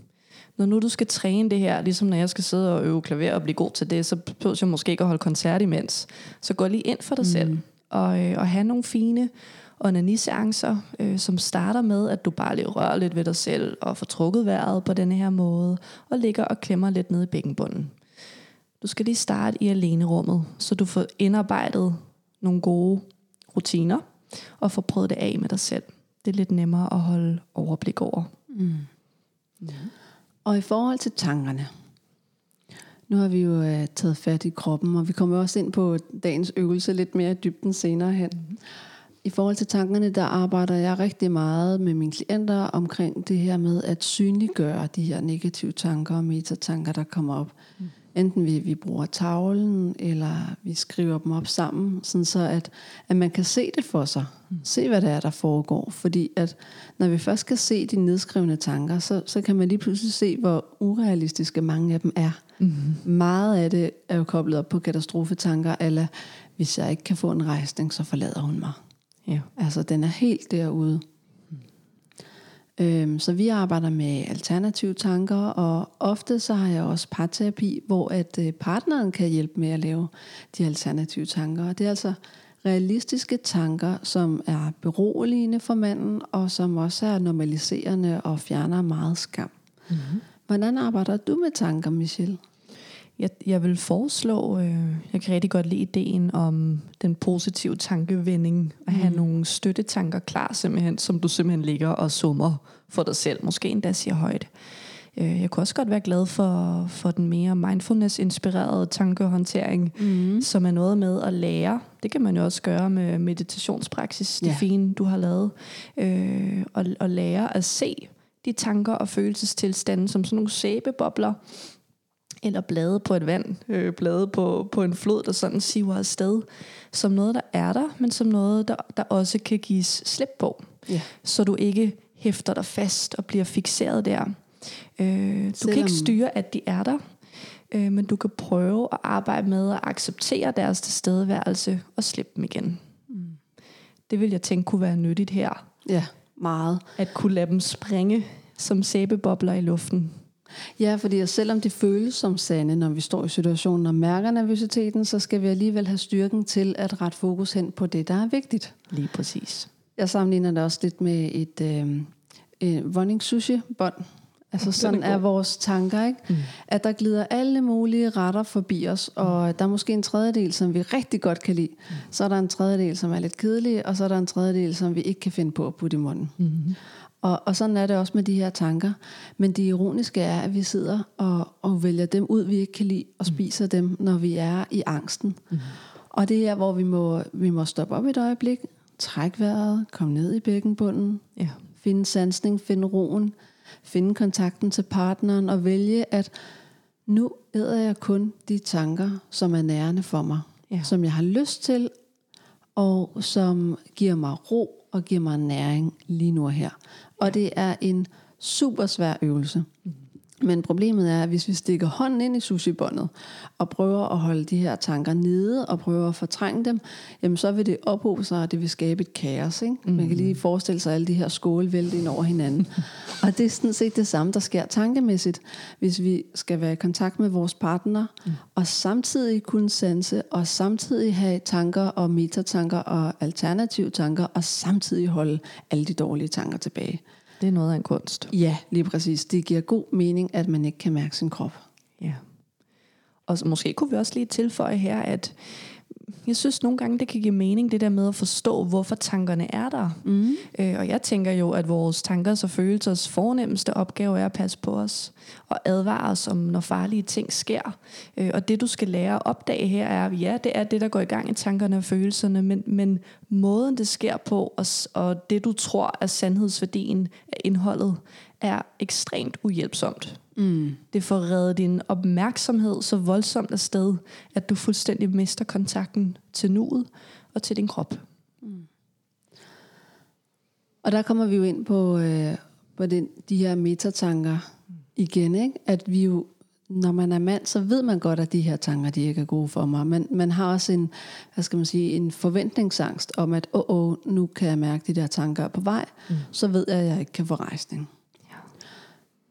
S2: når nu du skal træne det her, ligesom når jeg skal sidde og øve klaver og blive god til det, så behøver jeg måske ikke at holde koncert imens. Så gå lige ind for dig mm. selv, og, øh, og have nogle fine onaniseancer, øh, som starter med, at du bare lige rører lidt ved dig selv, og får trukket vejret på denne her måde, og ligger og klemmer lidt ned i bækkenbunden. Du skal lige starte i alenerummet, så du får indarbejdet nogle gode rutiner, og får prøvet det af med dig selv. Det er lidt nemmere at holde overblik over. Mm.
S1: Mm. Og i forhold til tankerne, nu har vi jo øh, taget fat i kroppen, og vi kommer også ind på dagens øvelse lidt mere i dybden senere hen. Mm. I forhold til tankerne, der arbejder jeg rigtig meget med mine klienter omkring det her med at synliggøre de her negative tanker og metatanker, der kommer op. Mm. Enten vi, vi bruger tavlen, eller vi skriver dem op sammen, sådan så at, at man kan se det for sig. Mm. Se, hvad det er, der foregår. Fordi at når vi først kan se de nedskrivende tanker, så, så kan man lige pludselig se, hvor urealistiske mange af dem er. Mm-hmm. Meget af det er jo koblet op på katastrofetanker, eller hvis jeg ikke kan få en rejsning, så forlader hun mig. Ja. Altså, den er helt derude. Øhm, så vi arbejder med alternative tanker, og ofte så har jeg også parterapi, hvor at øh, partneren kan hjælpe med at lave de alternative tanker. Og det er altså realistiske tanker, som er beroligende for manden, og som også er normaliserende og fjerner meget skam. Mm-hmm. Hvordan arbejder du med tanker, Michelle?
S2: Jeg, jeg vil foreslå, øh, jeg kan rigtig godt lide ideen om den positive tankevending, at have mm. nogle støttetanker klar simpelthen, som du simpelthen ligger og summer for dig selv, måske endda siger højt. Øh, jeg kunne også godt være glad for, for den mere mindfulness-inspirerede tankehåndtering, mm. som er noget med at lære. Det kan man jo også gøre med meditationspraksis, det ja. fine, du har lavet. Øh, og, og lære at se de tanker og følelsestilstande som sådan nogle sæbebobler, eller blade på et vand, øh, blade på, på en flod, der sådan siver afsted, som noget, der er der, men som noget, der, der også kan gives slip på. Ja. Så du ikke hæfter dig fast og bliver fixeret der. Øh, du kan ikke styre, at de er der, øh, men du kan prøve at arbejde med at acceptere deres tilstedeværelse og slippe dem igen. Mm. Det vil jeg tænke kunne være nyttigt her.
S1: Ja, meget.
S2: At kunne lade dem springe som sæbebobler i luften.
S1: Ja, fordi selvom det føles som sande, når vi står i situationen og mærker nervøsiteten, så skal vi alligevel have styrken til at rette fokus hen på det, der er vigtigt.
S2: Lige præcis.
S1: Jeg sammenligner det også lidt med et øh, øh, running sushi-bånd. Altså sådan er, er vores tanker, ikke? Mm. At der glider alle mulige retter forbi os, og mm. der er måske en tredjedel, som vi rigtig godt kan lide. Mm. Så er der en tredjedel, som er lidt kedelig, og så er der en tredjedel, som vi ikke kan finde på at putte i munden. Mm. Og, og sådan er det også med de her tanker. Men det ironiske er, at vi sidder og, og vælger dem ud, vi ikke kan lide, og mm. spiser dem, når vi er i angsten. Mm. Og det er, hvor vi må, vi må stoppe op et øjeblik, trække vejret, komme ned i bækkenbunden, ja. finde sansning, finde roen, finde kontakten til partneren og vælge, at nu æder jeg kun de tanker, som er nærende for mig, ja. som jeg har lyst til, og som giver mig ro og giver mig næring lige nu og her. Og det er en super svær øvelse. Mm. Men problemet er, at hvis vi stikker hånden ind i sushibåndet og prøver at holde de her tanker nede og prøver at fortrænge dem, jamen så vil det ophobe sig, og det vil skabe et kaos. Ikke? Mm. Man kan lige forestille sig alle de her skåle vælte ind over hinanden. og det er sådan set det samme, der sker tankemæssigt, hvis vi skal være i kontakt med vores partner, mm. og samtidig kunne sanse, og samtidig have tanker og metatanker og alternative tanker, og samtidig holde alle de dårlige tanker tilbage.
S2: Det er noget af en kunst.
S1: Ja, lige præcis. Det giver god mening, at man ikke kan mærke sin krop.
S2: Ja. Og så måske kunne vi også lige tilføje her, at jeg synes nogle gange, det kan give mening, det der med at forstå, hvorfor tankerne er der. Mm. Øh, og jeg tænker jo, at vores tankers og følelsers fornemmeste opgave er at passe på os og advare os om, når farlige ting sker. Øh, og det, du skal lære at opdage her, er, ja, det er det, der går i gang i tankerne og følelserne, men, men måden, det sker på, og, og det, du tror er sandhedsværdien af indholdet, er ekstremt uhjælpsomt. Mm. Det får reddet din opmærksomhed så voldsomt afsted, at du fuldstændig mister kontakten til nuet og til din krop. Mm.
S1: Og der kommer vi jo ind på, øh, på den, de her metatanker igen, ikke? at vi jo, når man er mand, så ved man godt, at de her tanker, de ikke er gode for mig. Men man har også en, hvad skal man sige, en forventningsangst om, at åh, oh, oh, nu kan jeg mærke, at de der tanker er på vej, mm. så ved jeg, at jeg ikke kan få rejsning.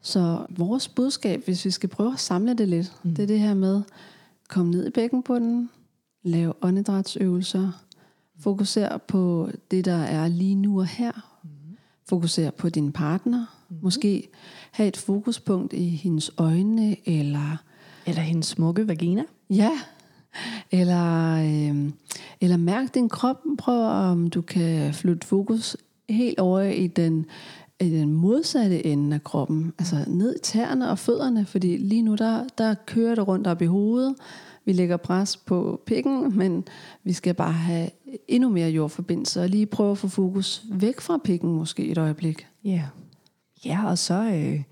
S1: Så vores budskab, hvis vi skal prøve at samle det lidt, mm. det er det her med, kom ned i bækkenbunden, lav åndedrætsøvelser, fokuser på det, der er lige nu og her. Mm. Fokuser på din partner. Mm. Måske have et fokuspunkt i hendes øjne, eller...
S2: Eller hendes smukke vagina.
S1: Ja, eller, øh, eller mærk din krop. Prøv om du kan flytte fokus helt over i den i den modsatte ende af kroppen, altså ned i tæerne og fødderne, fordi lige nu der, der kører det rundt op i hovedet. Vi lægger pres på pikken, men vi skal bare have endnu mere jordforbindelse og lige prøve at få fokus væk fra pikken måske et øjeblik.
S2: Ja, yeah. ja og så, øh,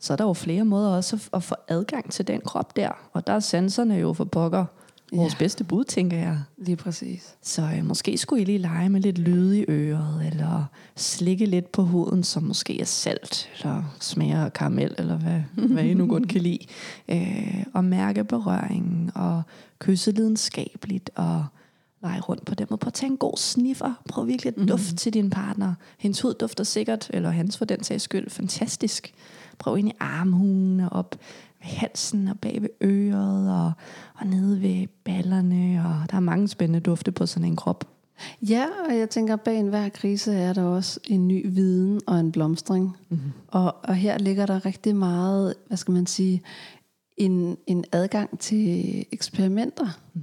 S2: så er der jo flere måder også at, at få adgang til den krop der, og der er sanserne jo for pokker vores ja. bedste bud, tænker jeg.
S1: Lige præcis.
S2: Så øh, måske skulle I lige lege med lidt lyd i øret, eller slikke lidt på huden, som måske er salt, eller smager af karamel, eller hvad, hvad I nu godt kan lide. Øh, og mærke berøringen, og kysse lidenskabeligt, og lege rundt på den måde. Prøv at tage en god sniffer. Prøv virkelig at dufte mm. til din partner. Hendes hud dufter sikkert, eller hans for den sags skyld, fantastisk. Prøv ind i armhulene op ved halsen og bag ved øret og, og nede ved ballerne. Og der er mange spændende dufte på sådan en krop.
S1: Ja, og jeg tænker, at bag enhver krise er der også en ny viden og en blomstring. Mm-hmm. Og, og her ligger der rigtig meget, hvad skal man sige, en, en adgang til eksperimenter. Mm.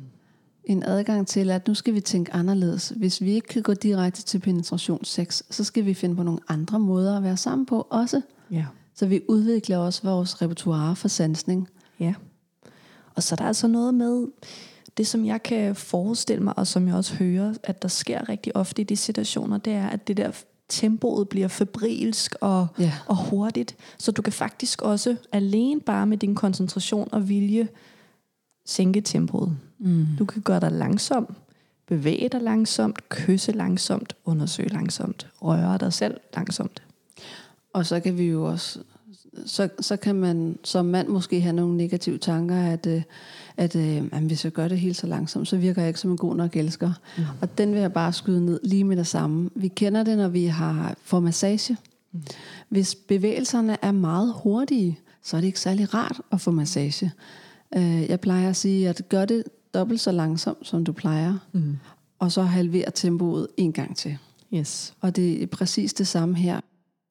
S1: En adgang til, at nu skal vi tænke anderledes. Hvis vi ikke kan gå direkte til penetration sex, så skal vi finde på nogle andre måder at være sammen på også. Ja. Så vi udvikler også vores repertoire for sansning.
S2: Ja. Og så er der altså noget med, det som jeg kan forestille mig, og som jeg også hører, at der sker rigtig ofte i de situationer, det er, at det der tempoet bliver febrilsk og, ja. og hurtigt. Så du kan faktisk også alene bare med din koncentration og vilje sænke tempoet. Mm. Du kan gøre dig langsom, bevæge dig langsomt, kysse langsomt, undersøge langsomt, røre dig selv langsomt.
S1: Og så kan vi jo også, så, så kan man som mand måske have nogle negative tanker, at, øh, at, at øh, hvis jeg gør det helt så langsomt, så virker jeg ikke som en god nok elsker. Mm. Og den vil jeg bare skyde ned lige med det samme. Vi kender det, når vi har for massage. Mm. Hvis bevægelserne er meget hurtige, så er det ikke særlig rart at få massage. Øh, jeg plejer at sige, at gør det dobbelt så langsomt, som du plejer, mm. og så halver tempoet en gang til. Yes. Og det er præcis det samme her.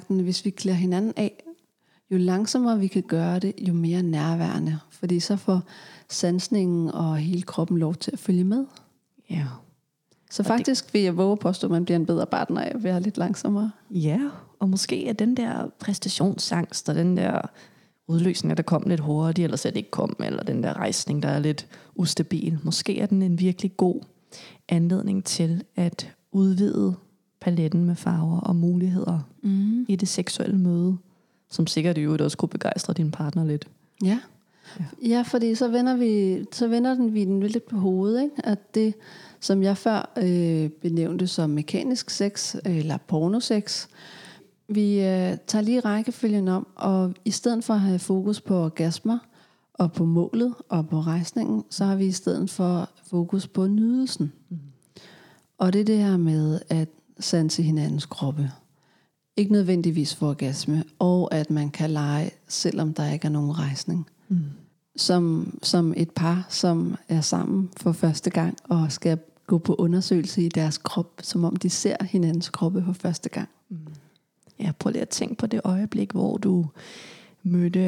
S1: Hvis vi klæder hinanden af, jo langsommere vi kan gøre det, jo mere nærværende. Fordi så får sansningen og hele kroppen lov til at følge med. Ja. Så og faktisk det... vil jeg våge påstå, at man bliver en bedre partner af at være lidt langsommere.
S2: Ja, og måske er den der præstationsangst og den der udløsning, der kom lidt hurtigt, eller slet ikke kom, eller den der rejsning, der er lidt ustabil. Måske er den en virkelig god anledning til at udvide paletten med farver og muligheder mm. i det seksuelle møde, som sikkert i øvrigt også kunne begejstre din partner lidt.
S1: Ja. Ja, ja fordi så vender, vi, så vender den vi den lidt på hovedet, ikke? at det, som jeg før øh, benævnte som mekanisk sex, eller pornosex, vi øh, tager lige rækkefølgen om, og i stedet for at have fokus på orgasmer, og på målet, og på rejsningen, så har vi i stedet for fokus på nydelsen. Mm. Og det er det her med, at sanse hinandens kroppe. Ikke nødvendigvis for orgasme, og at man kan lege, selvom der ikke er nogen rejsning. Mm. Som, som et par, som er sammen for første gang, og skal gå på undersøgelse i deres krop, som om de ser hinandens kroppe for første gang. Mm.
S2: Ja, prøv lige at tænke på det øjeblik, hvor du mødte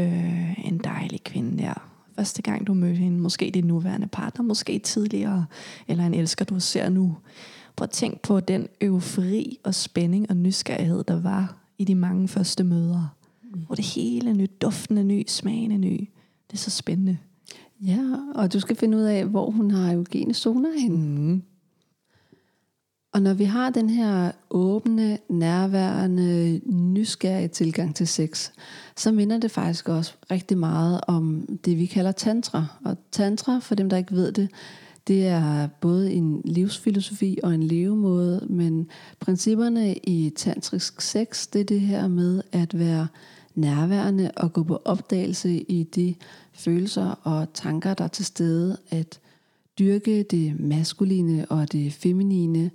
S2: en dejlig kvinde der, første gang du mødte hende, måske din nuværende partner, måske tidligere, eller en elsker, du ser nu. Prøv at tænk på den eufori og spænding og nysgerrighed, der var i de mange første møder. Mm. Hvor det hele er nyt, duftende ny, smagende ny. Det er så spændende.
S1: Ja, og du skal finde ud af, hvor hun har eugene zoner henne. Mm. Og når vi har den her åbne, nærværende, nysgerrige tilgang til sex, så minder det faktisk også rigtig meget om det, vi kalder tantra. Og tantra, for dem, der ikke ved det, det er både en livsfilosofi og en levemåde, men principperne i tantrisk sex, det er det her med at være nærværende og gå på opdagelse i de følelser og tanker, der er til stede, at dyrke det maskuline og det feminine,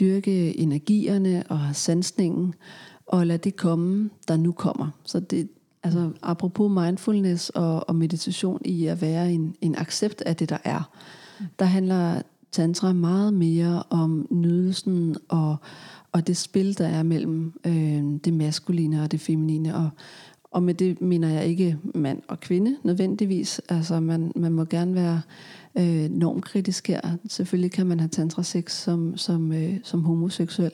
S1: dyrke energierne og sansningen, og lade det komme, der nu kommer. Så det, altså apropos mindfulness og, og meditation i at være en, en accept af det, der er, der handler tantra meget mere om nydelsen og, og det spil, der er mellem øh, det maskuline og det feminine. Og, og med det mener jeg ikke mand og kvinde nødvendigvis. Altså man, man må gerne være øh, normkritisk her. Selvfølgelig kan man have tantra sex som, som, øh, som homoseksuel.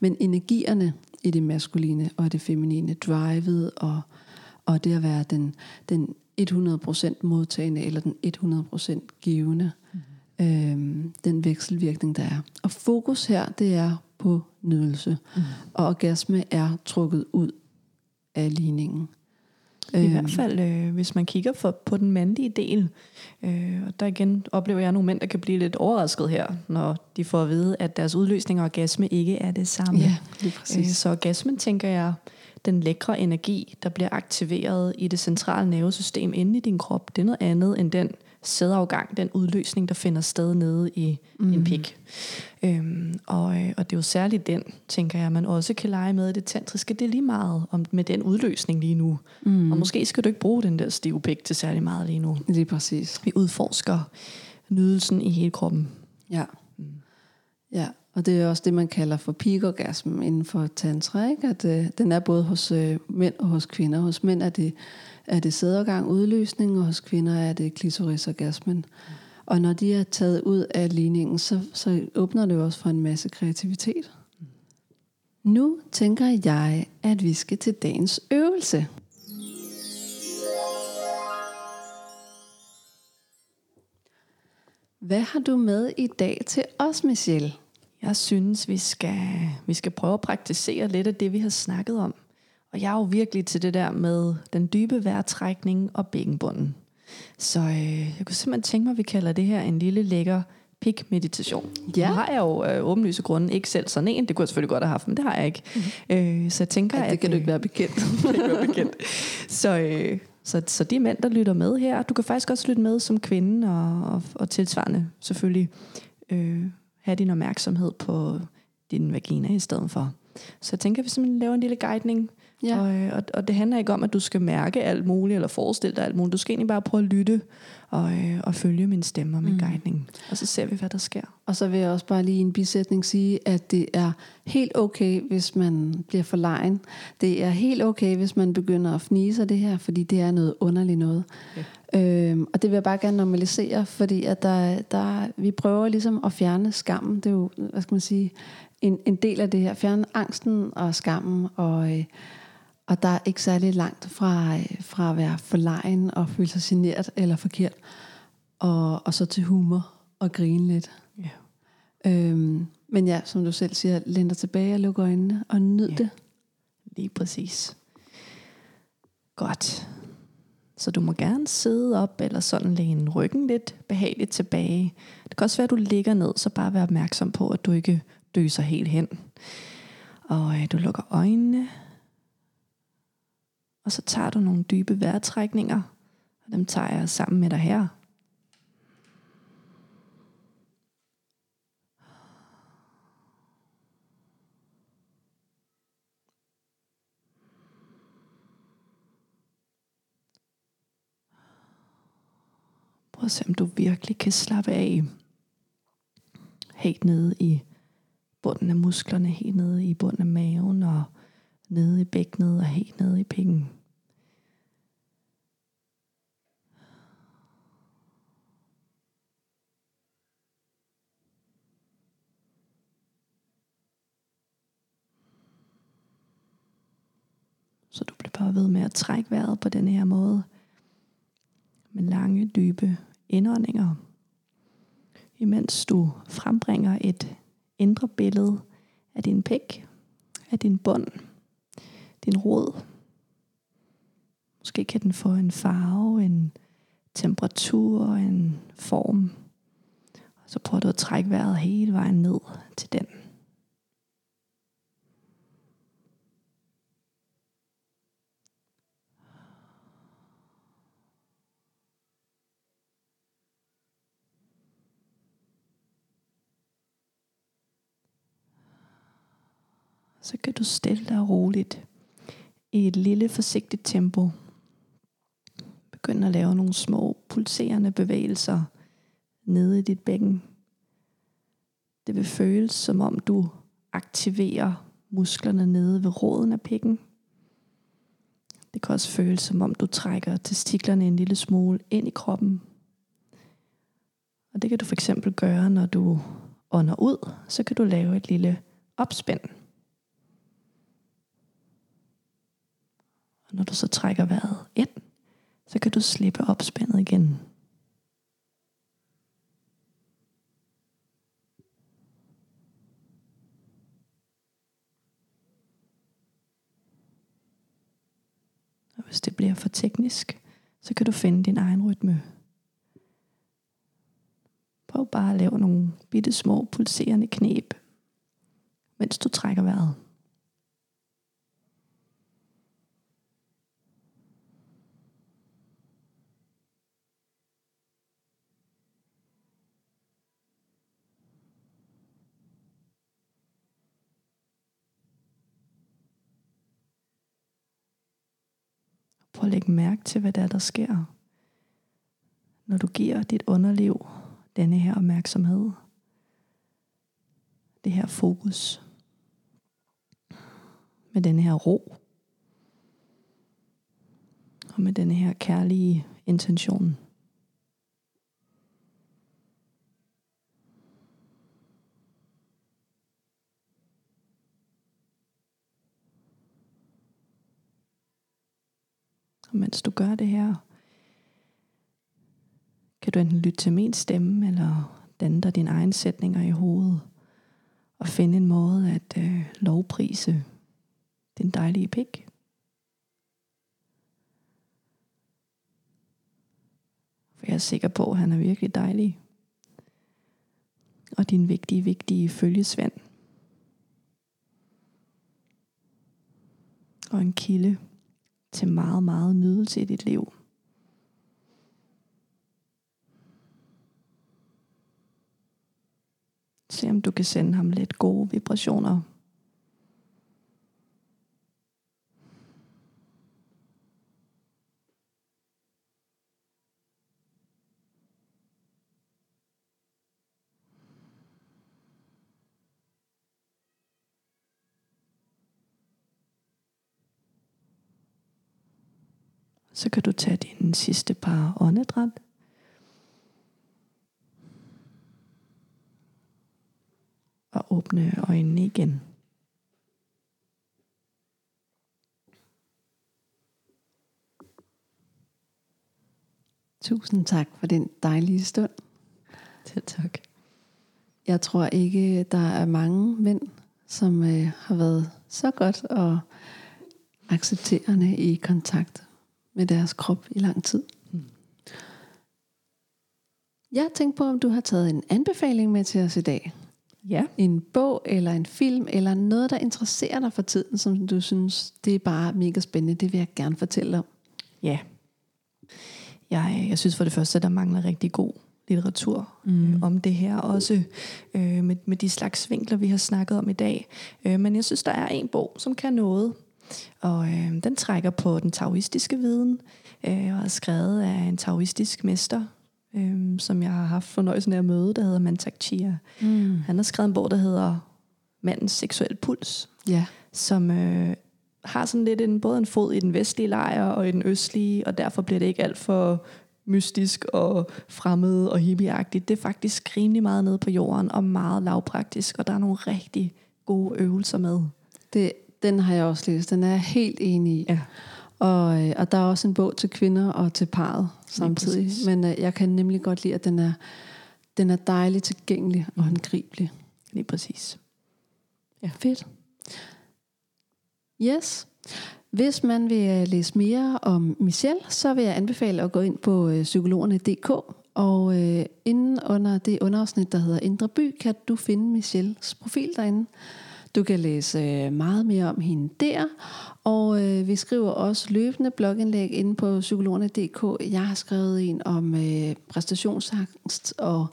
S1: Men energierne i det maskuline og det feminine, drivet og, og det at være den, den 100% modtagende eller den 100% givende øh, den vekselvirkning, der er. Og fokus her, det er på nydelse. Mm. Og orgasme er trukket ud af ligningen.
S2: I øh. hvert fald, øh, hvis man kigger for, på den mandlige del, øh, og der igen oplever jeg nogle mænd, der kan blive lidt overrasket her, når de får at vide, at deres udløsning og orgasme ikke er det samme.
S1: Ja, lige præcis. Øh,
S2: så orgasmen, tænker jeg, den lækre energi, der bliver aktiveret i det centrale nervesystem inde i din krop, det er noget andet end den sædafgang, den udløsning, der finder sted nede i mm. en pik. Øhm, og, øh, og det er jo særligt den, tænker jeg, man også kan lege med i det tantriske. Det er lige meget om, med den udløsning lige nu. Mm. Og måske skal du ikke bruge den der stive pik til særlig meget lige nu.
S1: Lige præcis.
S2: Vi udforsker nydelsen i hele kroppen.
S1: Ja. Mm. Ja, og det er også det, man kalder for peak-orgasm inden for tantra. Ikke? At øh, den er både hos øh, mænd og hos kvinder. Hos mænd er det er det sædergang udløsning, og hos kvinder er det klitorisorgasmen. Mm. Og når de er taget ud af ligningen, så, så åbner det også for en masse kreativitet. Mm. Nu tænker jeg, at vi skal til dagens øvelse. Hvad har du med i dag til os, Michelle?
S2: Jeg synes, vi skal, vi skal prøve at praktisere lidt af det, vi har snakket om. Og jeg er jo virkelig til det der med den dybe vejrtrækning og bækkenbunden. Så øh, jeg kunne simpelthen tænke mig, at vi kalder det her en lille lækker pik-meditation. Ja. Nu har jeg jo øh, åbenlyse grunde ikke selv sådan en. Det kunne jeg selvfølgelig godt have haft, men det har jeg ikke. Mm-hmm. Øh, så jeg tænker,
S1: Ej, det kan at, du ikke være bekendt.
S2: det kan være bekendt. Så, øh, så, så de mænd, der lytter med her, du kan faktisk også lytte med som kvinde og, og, og tilsvarende selvfølgelig øh, have din opmærksomhed på din vagina i stedet for. Så jeg tænker, at vi simpelthen laver en lille guidning Ja. Og, øh, og, og det handler ikke om, at du skal mærke alt muligt, eller forestille dig alt muligt. Du skal egentlig bare prøve at lytte og, øh, og følge min stemme og min mm. guidning. Og så ser vi, hvad der sker.
S1: Og så vil jeg også bare lige i en bisætning sige, at det er helt okay, hvis man bliver for lejen. Det er helt okay, hvis man begynder at fnise af det her, fordi det er noget underligt noget. Ja. Øhm, og det vil jeg bare gerne normalisere, fordi at der, der, vi prøver ligesom at fjerne skammen. Det er jo, hvad skal man sige, en, en del af det her. Fjerne angsten og skammen og... Øh, og der er ikke særlig langt fra, fra at være forlegen og føle sig generet eller forkert, og, og så til humor og grine lidt. Ja. Øhm, men ja, som du selv siger, dig tilbage og luk øjnene og nyd ja. det.
S2: Lige præcis. Godt. Så du må gerne sidde op, eller sådan læne ryggen lidt behageligt tilbage. Det kan også være, at du ligger ned, så bare vær opmærksom på, at du ikke døser helt hen. Og øh, du lukker øjnene, og så tager du nogle dybe vejrtrækninger, og dem tager jeg sammen med dig her. Og se om du virkelig kan slappe af. Helt nede i bunden af musklerne, helt nede i bunden af maven og nede i bækkenet og helt nede i pingen. Så du bliver bare ved med at trække vejret på den her måde. Med lange, dybe indåndinger. Imens du frembringer et indre billede af din pæk, af din bund, din rod. Måske kan den få en farve, en temperatur, en form. Og så prøver du at trække vejret hele vejen ned til den. Så kan du stille dig roligt i et lille forsigtigt tempo. Begynd at lave nogle små pulserende bevægelser nede i dit bækken. Det vil føles som om du aktiverer musklerne nede ved roden af pikken. Det kan også føles som om du trækker testiklerne en lille smule ind i kroppen. Og det kan du for eksempel gøre, når du ånder ud, så kan du lave et lille opspænd. Og når du så trækker vejret ind, så kan du slippe opspændet igen. Og hvis det bliver for teknisk, så kan du finde din egen rytme. Prøv bare at lave nogle bitte små pulserende knep, mens du trækker vejret. Prøv at lægge mærke til, hvad der er, der sker. Når du giver dit underliv denne her opmærksomhed. Det her fokus. Med denne her ro. Og med denne her kærlige intention. Og mens du gør det her, kan du enten lytte til min stemme, eller danne dig dine egne sætninger i hovedet, og finde en måde at øh, lovprise din dejlige pik. For jeg er sikker på, at han er virkelig dejlig. Og din vigtige, vigtige følgesvend. Og en kilde til meget, meget nydelse i dit liv. Se om du kan sende ham lidt gode vibrationer. Så kan du tage din sidste par åndedræt. Og åbne øjnene igen.
S1: Tusind tak for den dejlige stund.
S2: Selv tak.
S1: Jeg tror ikke, der er mange mænd, som øh, har været så godt og accepterende i kontakt med deres krop i lang tid. Mm. Jeg tænkte på, om du har taget en anbefaling med til os i dag.
S2: Ja.
S1: En bog eller en film eller noget, der interesserer dig for tiden, som du synes, det er bare mega spændende. Det vil jeg gerne fortælle om.
S2: Ja. Jeg, jeg synes for det første, at der mangler rigtig god litteratur mm. øh, om det her, også øh, med, med de slags vinkler, vi har snakket om i dag. Øh, men jeg synes, der er en bog, som kan noget, og øh, den trækker på den taoistiske viden, øh, og er skrevet af en taoistisk mester, øh, som jeg har haft fornøjelsen af at møde, der hedder Mantak Chia. Mm. Han har skrevet en bog, der hedder Mandens seksuelle puls,
S1: ja.
S2: som øh, har sådan lidt en, både en fod i den vestlige lejr og i den østlige, og derfor bliver det ikke alt for mystisk og fremmed og hippieagtigt. Det er faktisk rimelig meget nede på jorden og meget lavpraktisk, og der er nogle rigtig gode øvelser med.
S1: Det den har jeg også læst. Den er jeg helt enig i.
S2: Ja.
S1: Og, øh, og der er også en bog til kvinder og til parret samtidig. Men øh, jeg kan nemlig godt lide, at den er, den er dejligt tilgængelig og håndgribelig.
S2: Lige præcis.
S1: Ja. Fedt. Yes. Hvis man vil øh, læse mere om Michelle, så vil jeg anbefale at gå ind på øh, psykologerne.dk, og øh, inden under det underafsnit, der hedder Indre By, kan du finde Michelles profil derinde. Du kan læse øh, meget mere om hende der, og øh, vi skriver også løbende blogindlæg inde på psykologerne.dk. Jeg har skrevet en om øh, præstationsangst og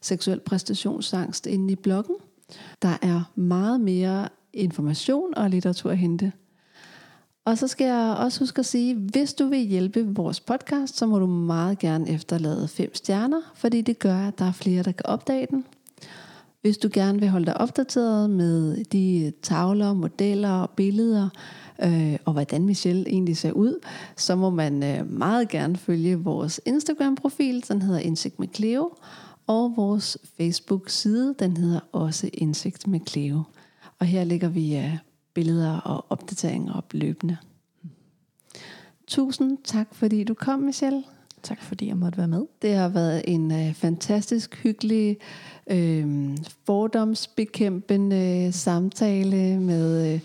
S1: seksuel præstationsangst inde i bloggen. Der er meget mere information og litteratur at hente. Og så skal jeg også huske at sige, hvis du vil hjælpe vores podcast, så må du meget gerne efterlade fem stjerner, fordi det gør, at der er flere, der kan opdage den. Hvis du gerne vil holde dig opdateret med de tavler, modeller og billeder, øh, og hvordan Michelle egentlig ser ud, så må man øh, meget gerne følge vores Instagram-profil, den hedder Indsigt med Cleo, og vores Facebook-side, den hedder også Indsigt med Cleo. Og her ligger vi øh, billeder og opdateringer op løbende. Tusind tak, fordi du kom, Michelle.
S2: Tak, fordi jeg måtte være med.
S1: Det har været en øh, fantastisk hyggelig, øh, fordomsbekæmpende samtale med... Øh,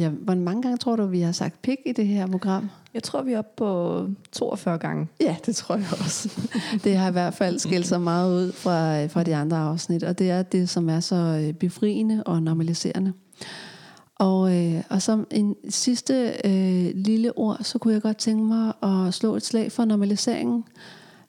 S1: jeg, hvor mange gange tror du, vi har sagt pik i det her program?
S2: Jeg tror, vi er oppe på 42 gange.
S1: Ja, det tror jeg også. det har i hvert fald skilt sig meget ud fra, fra de andre afsnit, og det er det, som er så øh, befriende og normaliserende. Og, øh, og som en sidste øh, lille ord, så kunne jeg godt tænke mig at slå et slag for normaliseringen.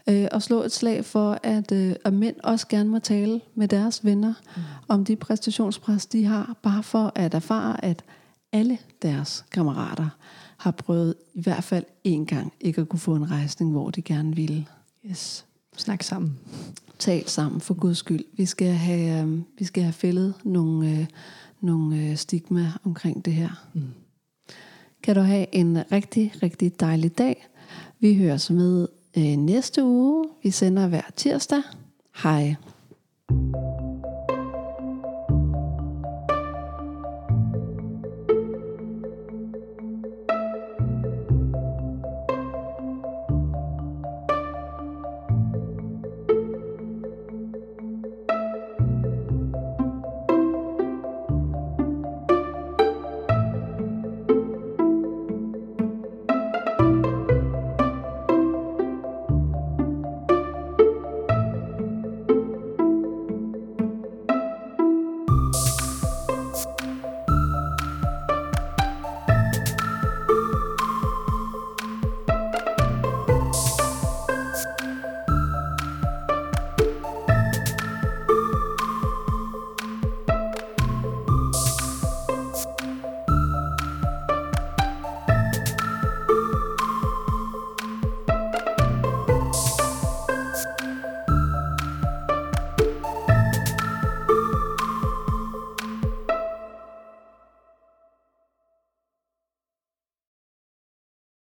S1: Øh, og slå et slag for, at, øh, at mænd også gerne må tale med deres venner mm. om de præstationspres, de har, bare for at erfare, at alle deres kammerater har prøvet i hvert fald en gang ikke at kunne få en rejsning, hvor de gerne ville.
S2: Yes. Snak sammen.
S1: Tal sammen, for guds skyld. Vi skal have, øh, vi skal have fældet nogle... Øh, nogle øh, stigma omkring det her. Mm. Kan du have en rigtig, rigtig dejlig dag. Vi høres med øh, næste uge. Vi sender hver tirsdag. Hej. thank you